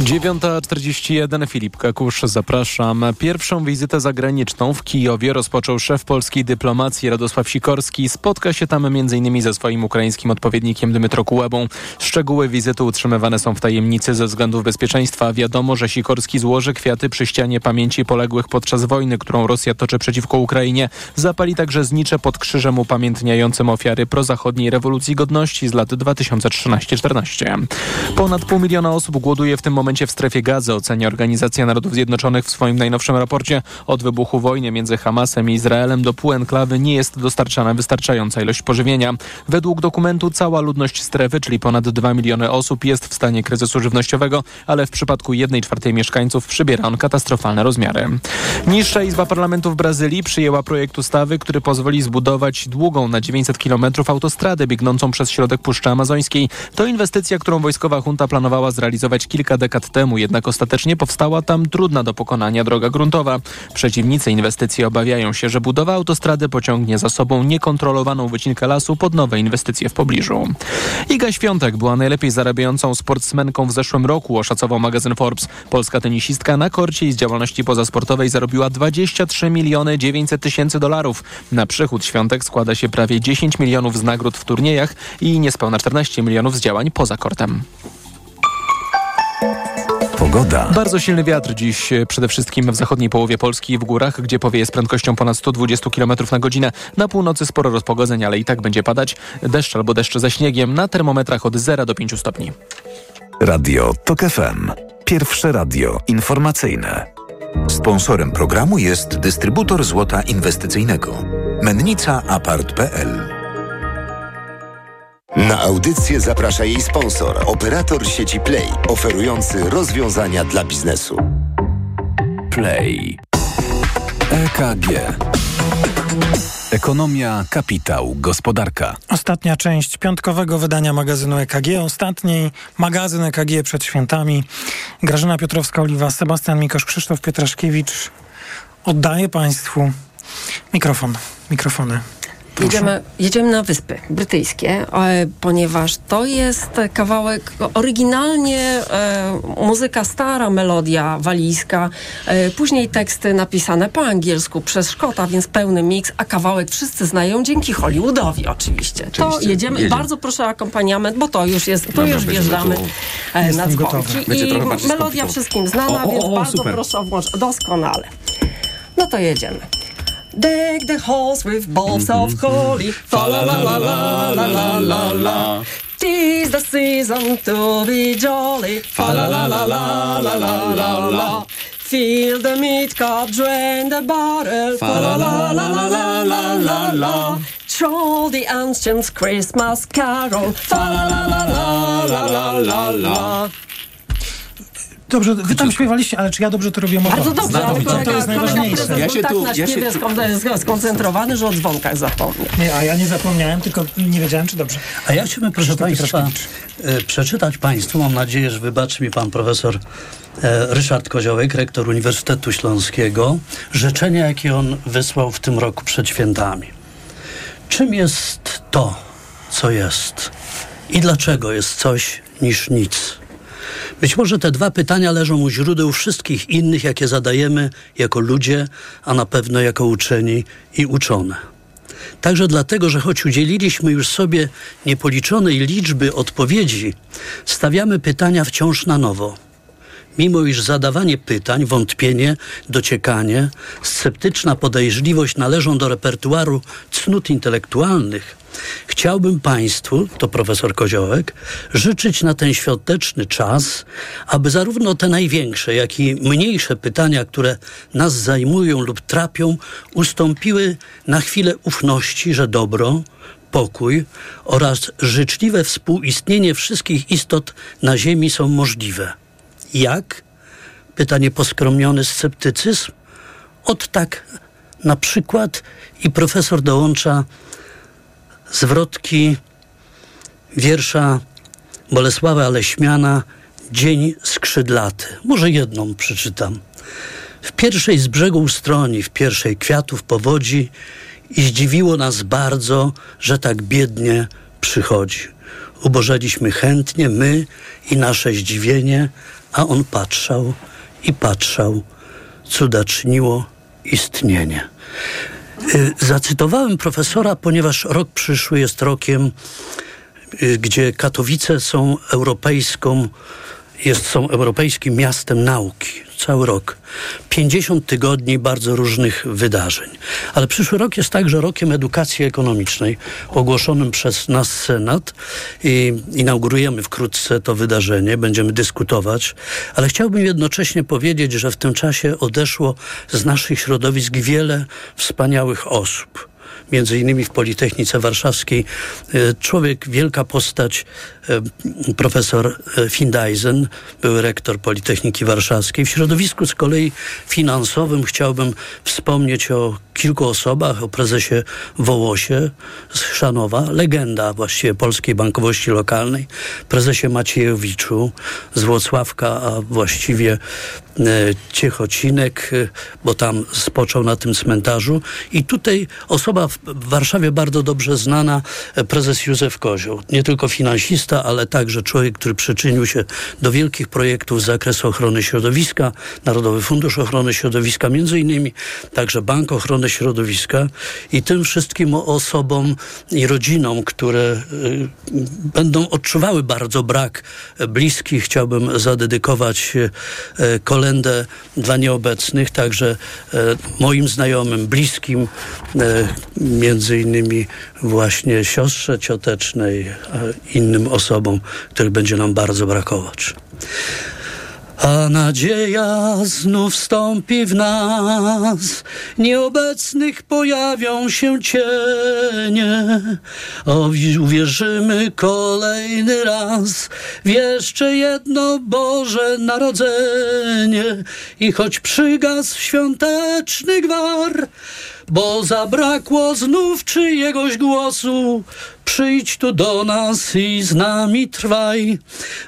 9.41 Filip Kakusz, zapraszam. Pierwszą wizytę zagraniczną w Kijowie rozpoczął szef polskiej dyplomacji Radosław Sikorski. Spotka się tam m.in. ze swoim ukraińskim odpowiednikiem Dmytro Kułebą. Szczegóły wizyty utrzymywane są w tajemnicy ze względów bezpieczeństwa. Wiadomo, że Sikorski złoży kwiaty przy ścianie pamięci poległych podczas wojny, którą Rosja toczy przeciwko Ukrainie. Zapali także znicze pod krzyżem upamiętniającym ofiary prozachodniej rewolucji godności z lat 2013-14. Ponad pół miliona osób głoduje w tym momencie w strefie gazy, ocenia Organizacja Narodów Zjednoczonych w swoim najnowszym raporcie. Od wybuchu wojny między Hamasem i Izraelem do pół enklawy nie jest dostarczana wystarczająca ilość pożywienia. Według dokumentu cała ludność strefy, czyli ponad 2 miliony osób jest w stanie kryzysu żywnościowego, ale w przypadku 1 czwartej mieszkańców przybiera on katastrofalne rozmiary. Niższa Izba Parlamentu w Brazylii przyjęła projekt ustawy, który pozwoli zbudować długą na 900 km autostradę biegnącą przez środek Puszczy Amazońskiej. To inwestycja, którą wojskowa junta planowała zrealizować kilka dekad lat temu, jednak ostatecznie powstała tam trudna do pokonania droga gruntowa. Przeciwnicy inwestycji obawiają się, że budowa autostrady pociągnie za sobą niekontrolowaną wycinkę lasu pod nowe inwestycje w pobliżu. Iga Świątek była najlepiej zarabiającą sportsmenką w zeszłym roku, oszacował magazyn Forbes. Polska tenisistka na korcie i z działalności pozasportowej zarobiła 23 miliony 900 tysięcy dolarów. Na przychód Świątek składa się prawie 10 milionów z nagród w turniejach i niespełna 14 milionów z działań poza kortem. Pogoda. Bardzo silny wiatr dziś e, przede wszystkim w zachodniej połowie Polski i w górach, gdzie powieje z prędkością ponad 120 km na godzinę. Na północy sporo rozpogodzeń, ale i tak będzie padać deszcz albo deszcz ze śniegiem na termometrach od 0 do 5 stopni. Radio TOK FM. Pierwsze radio informacyjne. Sponsorem programu jest dystrybutor złota inwestycyjnego. Mennica Apart.pl Na audycję zaprasza jej sponsor, operator sieci Play, oferujący rozwiązania dla biznesu. Play. EKG. Ekonomia, kapitał, gospodarka. Ostatnia część piątkowego wydania magazynu EKG. Ostatniej magazyn EKG przed świętami. Grażyna Piotrowska-Oliwa, Sebastian Mikosz, Krzysztof Pietraszkiewicz. Oddaję Państwu mikrofon, mikrofony. Jedziemy, jedziemy na Wyspy Brytyjskie, e, ponieważ to jest kawałek oryginalnie e, muzyka stara, melodia walijska, e, później teksty napisane po angielsku przez Szkota, więc pełny miks, a kawałek wszyscy znają dzięki Hollywoodowi oczywiście. To jedziemy. Jedziemy. Bardzo proszę o akompaniament, bo to już jest, to Dobra, już wjeżdżamy tu. na dzwonki. I melodia wszystkim znana, O, o, więc o, bardzo super. proszę o włącz. Doskonale. No to jedziemy. Deck the halls with bulbs of holly. Fa la la la la la la la la. Tis the season to be jolly. Fa la la la la la la la la. Fill the meat cup, drain the barrel. Fa la la la la la la la la. Troll the ancients Christmas carol. Fa la la la la la la la la. Dobrze, wy tam śpiewaliście, ale czy ja dobrze to robię? Bardzo dobrze, ale to, kolega, to jest najważniejsze. Ja się tak tu- na ja się skoncentrowany, że o dzwonkach zapomniał. Nie, a ja nie zapomniałem, tylko nie wiedziałem, czy dobrze. A ja chciałbym, proszę Państwa, e, przeczytać Państwu, mam nadzieję, że wybaczy mi Pan Profesor e, Ryszard Koziołek, rektor Uniwersytetu Śląskiego, życzenia, jakie on wysłał w tym roku przed świętami. Czym jest to, co jest? I dlaczego jest coś niż nic? Być może te dwa pytania leżą u źródeł wszystkich innych, jakie zadajemy jako ludzie, a na pewno jako uczeni i uczone. Także dlatego, że choć udzieliliśmy już sobie niepoliczonej liczby odpowiedzi, stawiamy pytania wciąż na nowo. Mimo iż zadawanie pytań, wątpienie, dociekanie, sceptyczna podejrzliwość należą do repertuaru cnót intelektualnych, chciałbym Państwu, to profesor Koziołek, życzyć na ten świąteczny czas, aby zarówno te największe, jak i mniejsze pytania, które nas zajmują lub trapią, ustąpiły na chwilę ufności, że dobro, pokój oraz życzliwe współistnienie wszystkich istot na Ziemi są możliwe. Jak? Pyta nieposkromiony sceptycyzm. Od tak na przykład i profesor dołącza zwrotki wiersza Bolesława Leśmiana Dzień skrzydlaty. Może jedną przeczytam. W pierwszej z brzegu ustroni, w pierwszej kwiatów powodzi i zdziwiło nas bardzo, że tak biednie przychodzi. Ubożaliśmy chętnie my i nasze zdziwienie, a on patrzał i patrzał. Cuda czyniło istnienie. Y, Zacytowałem profesora, ponieważ rok przyszły jest rokiem, y, gdzie Katowice są europejską, jest, są europejskim miastem nauki. Cały rok. 50 tygodni bardzo różnych wydarzeń. Ale przyszły rok jest także rokiem edukacji ekonomicznej, ogłoszonym przez nas Senat. I inaugurujemy wkrótce to wydarzenie, będziemy dyskutować. Ale chciałbym jednocześnie powiedzieć, że w tym czasie odeszło z naszych środowisk wiele wspaniałych osób między innymi w Politechnice Warszawskiej. E, człowiek, wielka postać, e, profesor e, Findeisen, były rektor Politechniki Warszawskiej. W środowisku z kolei finansowym chciałbym wspomnieć o kilku osobach, o prezesie Wołosie z Chrzanowa, legenda właściwie polskiej bankowości lokalnej, prezesie Maciejowiczu z Włocławka, a właściwie Ciechocinek, e, bo tam spoczął na tym cmentarzu. I tutaj osoba w Warszawie bardzo dobrze znana, e, prezes Józef Kozioł. Nie tylko finansista, ale także człowiek, który przyczynił się do wielkich projektów z zakresu ochrony środowiska, Narodowy Fundusz Ochrony Środowiska, między innymi także Bank Ochrony Środowiska i tym wszystkim osobom i rodzinom, które będą odczuwały bardzo brak bliskich, chciałbym zadedykować y, kolendę dla nieobecnych, także y, moim znajomym, bliskim, między innymi właśnie siostrze ciotecznej, innym osobom, których będzie nam bardzo brakować. A nadzieja znów wstąpi w nas, nieobecnych pojawią się cienie. O, uwierzymy kolejny raz w jeszcze jedno Boże Narodzenie i choć przygasł świąteczny gwar, bo zabrakło znów czyjegoś głosu. Przyjdź tu do nas i z nami trwaj,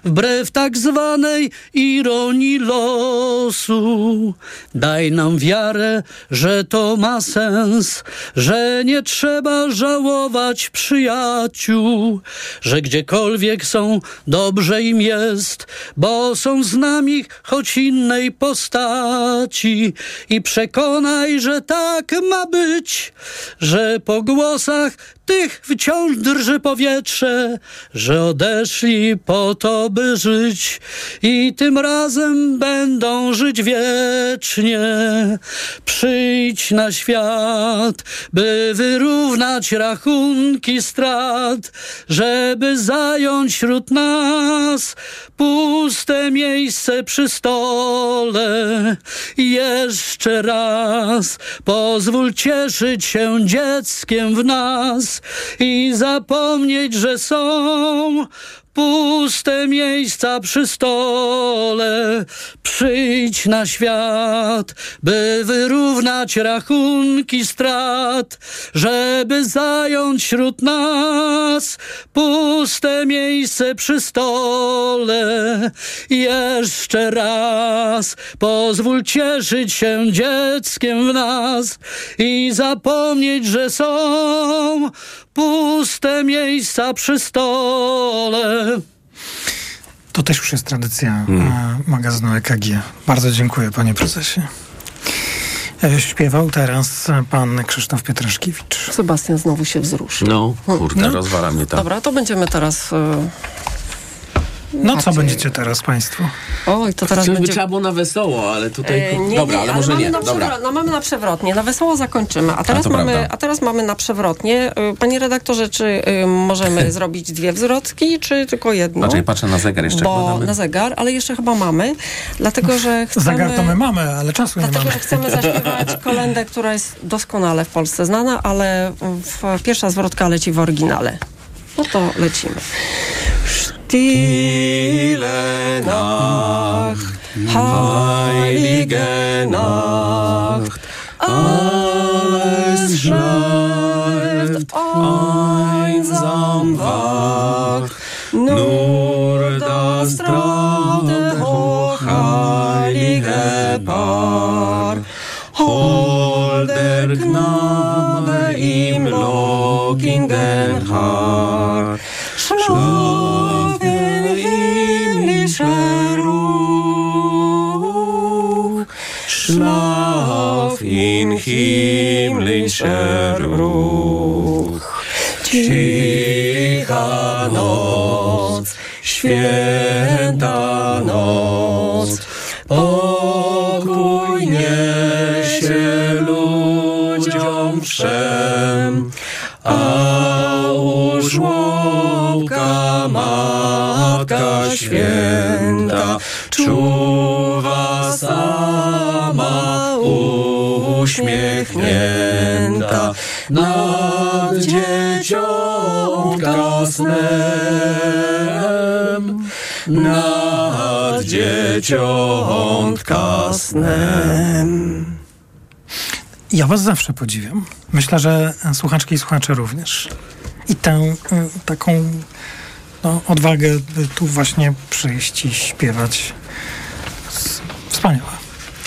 wbrew tak zwanej ironii losu. Daj nam wiarę, że to ma sens, że nie trzeba żałować przyjaciół, że gdziekolwiek są, dobrze im jest, bo są z nami choć innej postaci. I przekonaj, że tak ma być, że po głosach tych wciąż drży powietrze, że odeszli po to, by żyć i tym razem będą żyć wiecznie. Przyjdź na świat, by wyrównać rachunki strat, żeby zająć wśród nas puste miejsce przy stole. Jeszcze raz pozwól cieszyć się dzieckiem w nas i zapomnieć, że są puste miejsca przy stole. Przyjdź na świat, by wyrównać rachunki strat, żeby zająć wśród nas puste miejsce przy stole. Jeszcze raz pozwól cieszyć się dzieckiem w nas i zapomnieć, że są puste miejsca przy stole. To też już jest tradycja Hmm. mm. magazynu EKG. Bardzo dziękuję, panie prezesie. E, Śpiewał teraz pan Krzysztof Pietraszkiewicz. Sebastian znowu się wzruszył. No, kurde, No. rozwala mnie tam. Dobra, to będziemy teraz... e, No co będziecie teraz państwo? Oj, to teraz Żeby będzie... trzeba było na wesoło, ale tutaj... E, nie, dobra, nie, ale może mamy nie. Na Dobra. no, mamy na przewrotnie, na wesoło zakończymy. A teraz, to mamy, prawda. a teraz mamy na przewrotnie. Y, Panie redaktorze, czy y, możemy [LAUGHS] zrobić dwie wzrotki, czy tylko jedną? Znaczy, patrzę na zegar jeszcze. Bo na zegar, ale jeszcze chyba mamy, dlatego że [LAUGHS] chcemy... Zegar to my mamy, ale czasu nie Dlatego, mamy. że chcemy zaśpiewać [LAUGHS] kolendę, która jest doskonale w Polsce znana, ale w, pierwsza zwrotka leci w oryginale. No to lecimy. Stille Nacht, heilige Nacht, alles schläft einsam wach, nur das traute lockigen Haar, schlaf in himmlischer Ruhe, schlaf in himmlischer. Cicha noc, nad dzieciątka snem, nad dzieciątka snem. Ja was zawsze podziwiam. Myślę, że słuchaczki i słuchacze również. I tę y, taką no, odwagę by tu właśnie przyjść i śpiewać. Wspaniałe.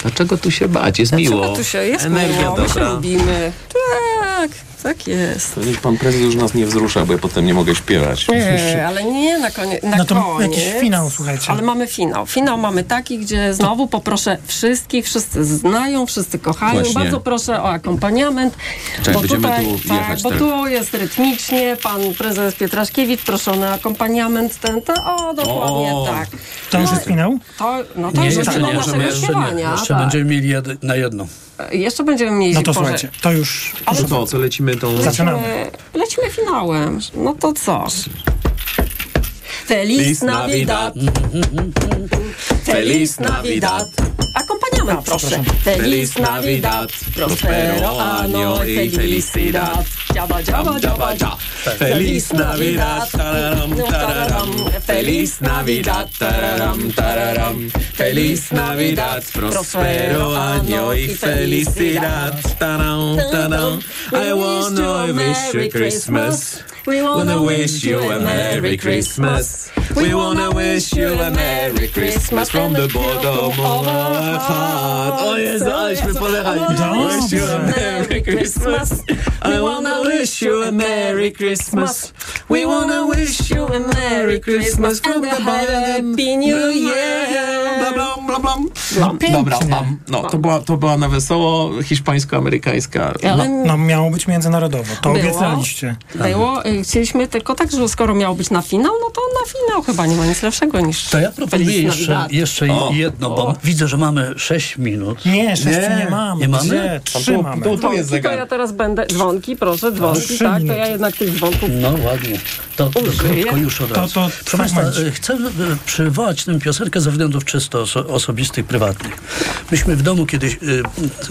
Dlaczego tu się bać? Jest Dlaczego miło. tu się jest Energia miło? My się dobra. lubimy. Tak, tak jest. To niech pan prezes już nas nie wzrusza, bo ja potem nie mogę śpiewać. Nie, ale nie na koniec. Na No to koniec. jakiś finał, słuchajcie. Ale mamy finał. Finał mamy taki, gdzie znowu poproszę wszystkich, wszyscy znają, wszyscy kochają. Właśnie. Bardzo proszę o akompaniament. Czekaj, będziemy tu tak, jechać bo tak. tu jest rytmicznie. Pan prezes Pietraszkiewicz proszony o akompaniament ten, ten. O, dokładnie O. tak. To już jest finał? To, no to nie, już jest finał jeszcze, naszego jeszcze, nie. śpiewania. jeszcze tak. będziemy mieli jed, na jedno. Jeszcze będziemy mieli No to Boże, słuchajcie, to już... Ale To co, lecimy tą... Lecimy, lecimy finałem. No to co? Feliz Feliz Navidad. Feliz Navidad. Akompaniament, proszę. Feliz Navidad. Prospero anno i felicidad. Dziaba, dziaba, dziaba, dziaba. Feliz Navidad, tararam, tararam. Feliz Navidad, tararam, tararam. Feliz Navidad, prospero año y felicidad. Taram, taram. I wanna wish you Christmas. We Wanna wish you a Merry Christmas. We wanna wish you a Merry Christmas from the bottom of our heart. O Jezu, aleśmy polechali. Wish you a Merry Christmas. I wanna wish you a Merry Christmas. We wanna wish you a Merry Christmas from the bottom. Happy New Year. Bla, bla, bla, bla. No. Dobra, mam. No, to była, to była na wesoło hiszpańsko-amerykańska. No, no miało być międzynarodowo, to Było. obiecaliście. Było, y, chcieliśmy tylko tak, że skoro miało być na finał, no to na finał chyba nie ma nic lepszego niż To ja proponuję jeszcze, jeszcze O. jedno, bo widzę, że mamy 6 minut. Nie, sześciu nie mamy. Nie mamy? Gdzie? Trzy mamy. Dzwonki, to ja teraz będę... Dzwonki, proszę, dzwonki, Trzy tak, to ja jednak tych dzwonków... No ładnie. To Użyję. krótko już od To- razu. to Proszę Państwa, chcę e, przywołać tę piosenkę ze względów czysto oso- osobistych, prywatnych. Myśmy w domu kiedyś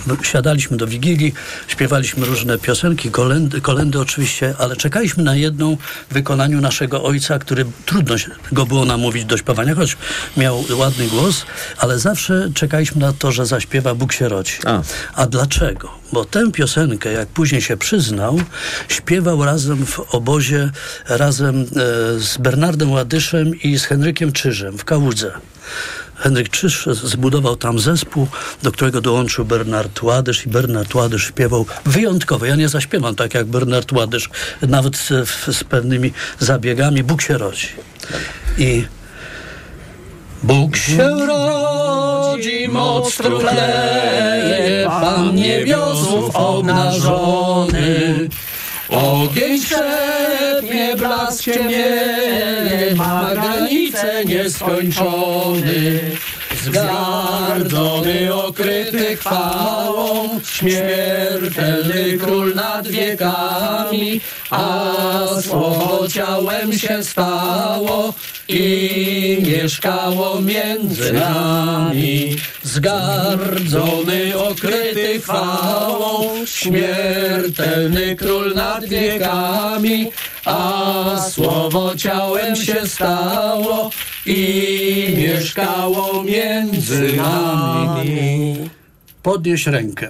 m, siadaliśmy do Wigilii, śpiewaliśmy różne piosenki, kolendy, kolendy oczywiście, ale czekaliśmy na jedną w wykonaniu naszego ojca, który trudno go było namówić do śpiewania, choć miał ładny głos, ale zawsze czekaliśmy na to, że zaśpiewa Bóg się rodzi. A dlaczego? Bo tę piosenkę, jak później się przyznał, śpiewał razem w obozie, razem e, z Bernardem Ładyszem i z Henrykiem Czyżem w Kałudze. Henryk Czyż zbudował tam zespół, do którego dołączył Bernard Ładysz i Bernard Ładysz śpiewał wyjątkowo. Ja nie zaśpiewam tak jak Bernard Ładysz, nawet z, z pewnymi zabiegami. Bóg się rodzi. I Bóg się rodzi, moc chleje, Pan niebiosów obnażony. Ogień szepnie, blask ciemnieje, ma granice nieskończony. Zgardzony, okryty chwałą, śmiertelny król nad wiekami, a słowo ciałem się stało i mieszkało między nami. Zgardzony, okryty chwałą, śmiertelny król nad wiekami, a słowo ciałem się stało i mieszkało między nami. Podnieś rękę.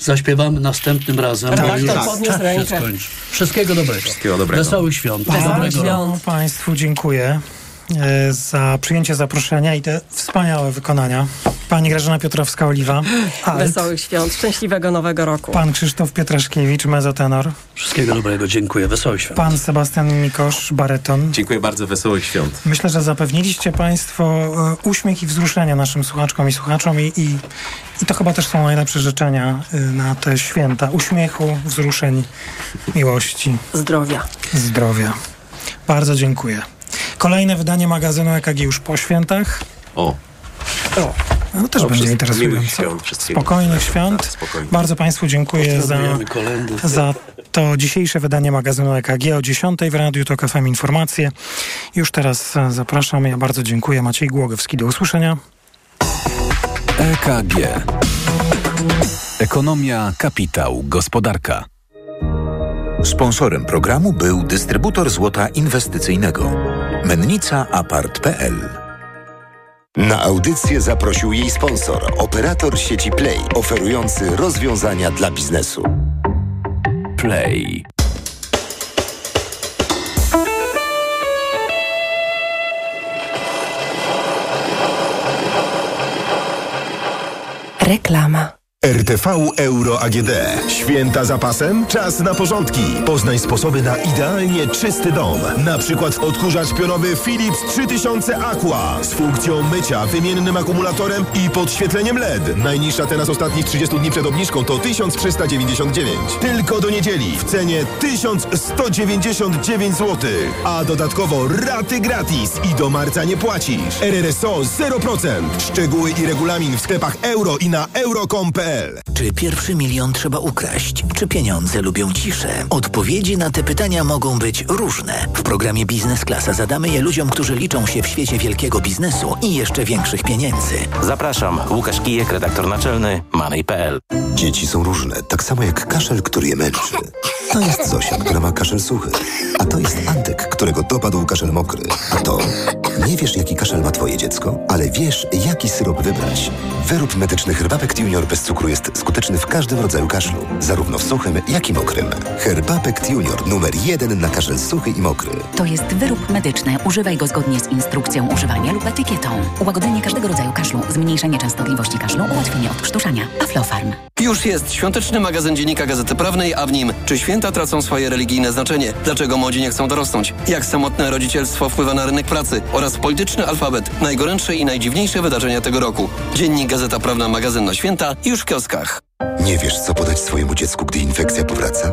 Zaśpiewamy następnym razem. Tak, bo już tak, się rękę. skończy. Wszystkiego dobrego. Wszystkiego dobrego. Wesołych świąt. Bardzo Dobrego roku. Państwu dziękuję za przyjęcie zaproszenia i te wspaniałe wykonania. Pani Grażyna Piotrowska-Oliwa, alt, Wesołych świąt, szczęśliwego nowego roku. pan Krzysztof Pietraszkiewicz, mezotenor, Wszystkiego dobrego. Dziękuję. Wesołych świąt. pan Sebastian Mikosz, baryton. Dziękuję bardzo, wesołych świąt. Myślę, że zapewniliście Państwo e, uśmiech i wzruszenie naszym słuchaczkom i słuchaczom i, i, i to chyba też są najlepsze życzenia e, na te święta. Uśmiechu, wzruszeń, miłości. Zdrowia. Zdrowia. Bardzo dziękuję. Kolejne wydanie magazynu EKG już po świętach. O. O. No też O, będzie interesujące. Spokojnych świąt. Tak, spokojnie. Bardzo Państwu dziękuję za, za to dzisiejsze wydanie magazynu EKG o 10 w Radiu Tok FM Informacje. Już teraz zapraszam. Ja bardzo dziękuję. Maciej Głogowski. Do usłyszenia. EKG. Ekonomia, kapitał, gospodarka. Sponsorem programu był dystrybutor złota inwestycyjnego. Mennica Apart.pl Na audycję zaprosił jej sponsor, operator sieci Play, oferujący rozwiązania dla biznesu. Play. Reklama. RTV Euro AGD. Święta za pasem? Czas na porządki. Poznaj sposoby na idealnie czysty dom. Na przykład odkurzacz pionowy Philips 3000 Aqua z funkcją mycia, wymiennym akumulatorem i podświetleniem LED. Najniższa teraz ostatnich 30 dni przed obniżką to 1399. Tylko do niedzieli w cenie 1199 zł. A dodatkowo raty gratis i do marca nie płacisz. RRSO 0%. Szczegóły i regulamin w sklepach euro i na euro.com.pl Czy pierwszy milion trzeba ukraść? Czy pieniądze lubią ciszę? Odpowiedzi na te pytania mogą być różne. W programie Biznes Klasa zadamy je ludziom, którzy liczą się w świecie wielkiego biznesu i jeszcze większych pieniędzy. Zapraszam, Łukasz Kijek, redaktor naczelny Money.pl. Dzieci są różne, tak samo jak kaszel, który je męczy. To jest Zosia, która ma kaszel suchy. A to jest Antek, którego dopadł kaszel mokry. A to... Nie wiesz, jaki kaszel ma twoje dziecko, ale wiesz, jaki syrop wybrać. Wyrób medyczny Herbapekt Junior bez cukru jest skuteczny w każdym rodzaju kaszlu, zarówno w suchym, jak i mokrym. Herbapekt Junior numer jeden na kaszel suchy i mokry. To jest wyrób medyczny. Używaj go zgodnie z instrukcją używania lub etykietą. Ułagodzenie każdego rodzaju kaszlu, zmniejszenie częstotliwości kaszlu, ułatwienie odkrztuszania. Aflofarm. Już jest świąteczny magazyn Dziennika Gazety Prawnej, a w nim czy święta tracą swoje religijne znaczenie? Dlaczego młodzi nie chcą dorosnąć? Jak samotne rodzicielstwo wpływa na rynek pracy? Oraz polityczny alfabet. Najgorętsze i najdziwniejsze wydarzenia tego roku. Dziennik Gazeta Prawna, magazyn na święta już w kioskach. Nie wiesz, co podać swojemu dziecku, gdy infekcja powraca?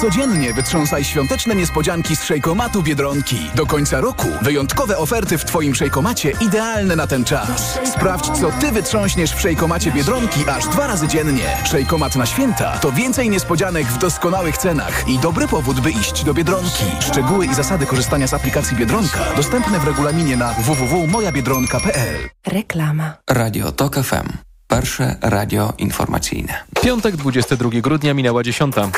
Codziennie wytrząsaj świąteczne niespodzianki z szejkomatu Biedronki. Do końca roku wyjątkowe oferty w Twoim szejkomacie idealne na ten czas. Sprawdź, co Ty wytrząśniesz w szejkomacie Biedronki aż dwa razy dziennie. Szejkomat na święta to więcej niespodzianek w doskonałych cenach i dobry powód, by iść do Biedronki. Szczegóły i zasady korzystania z aplikacji Biedronka dostępne w regulaminie na www.mojabiedronka.pl Reklama. Radio TOK FM. Pierwsze radio informacyjne. Piątek, 22 grudnia, minęła dziesiąta.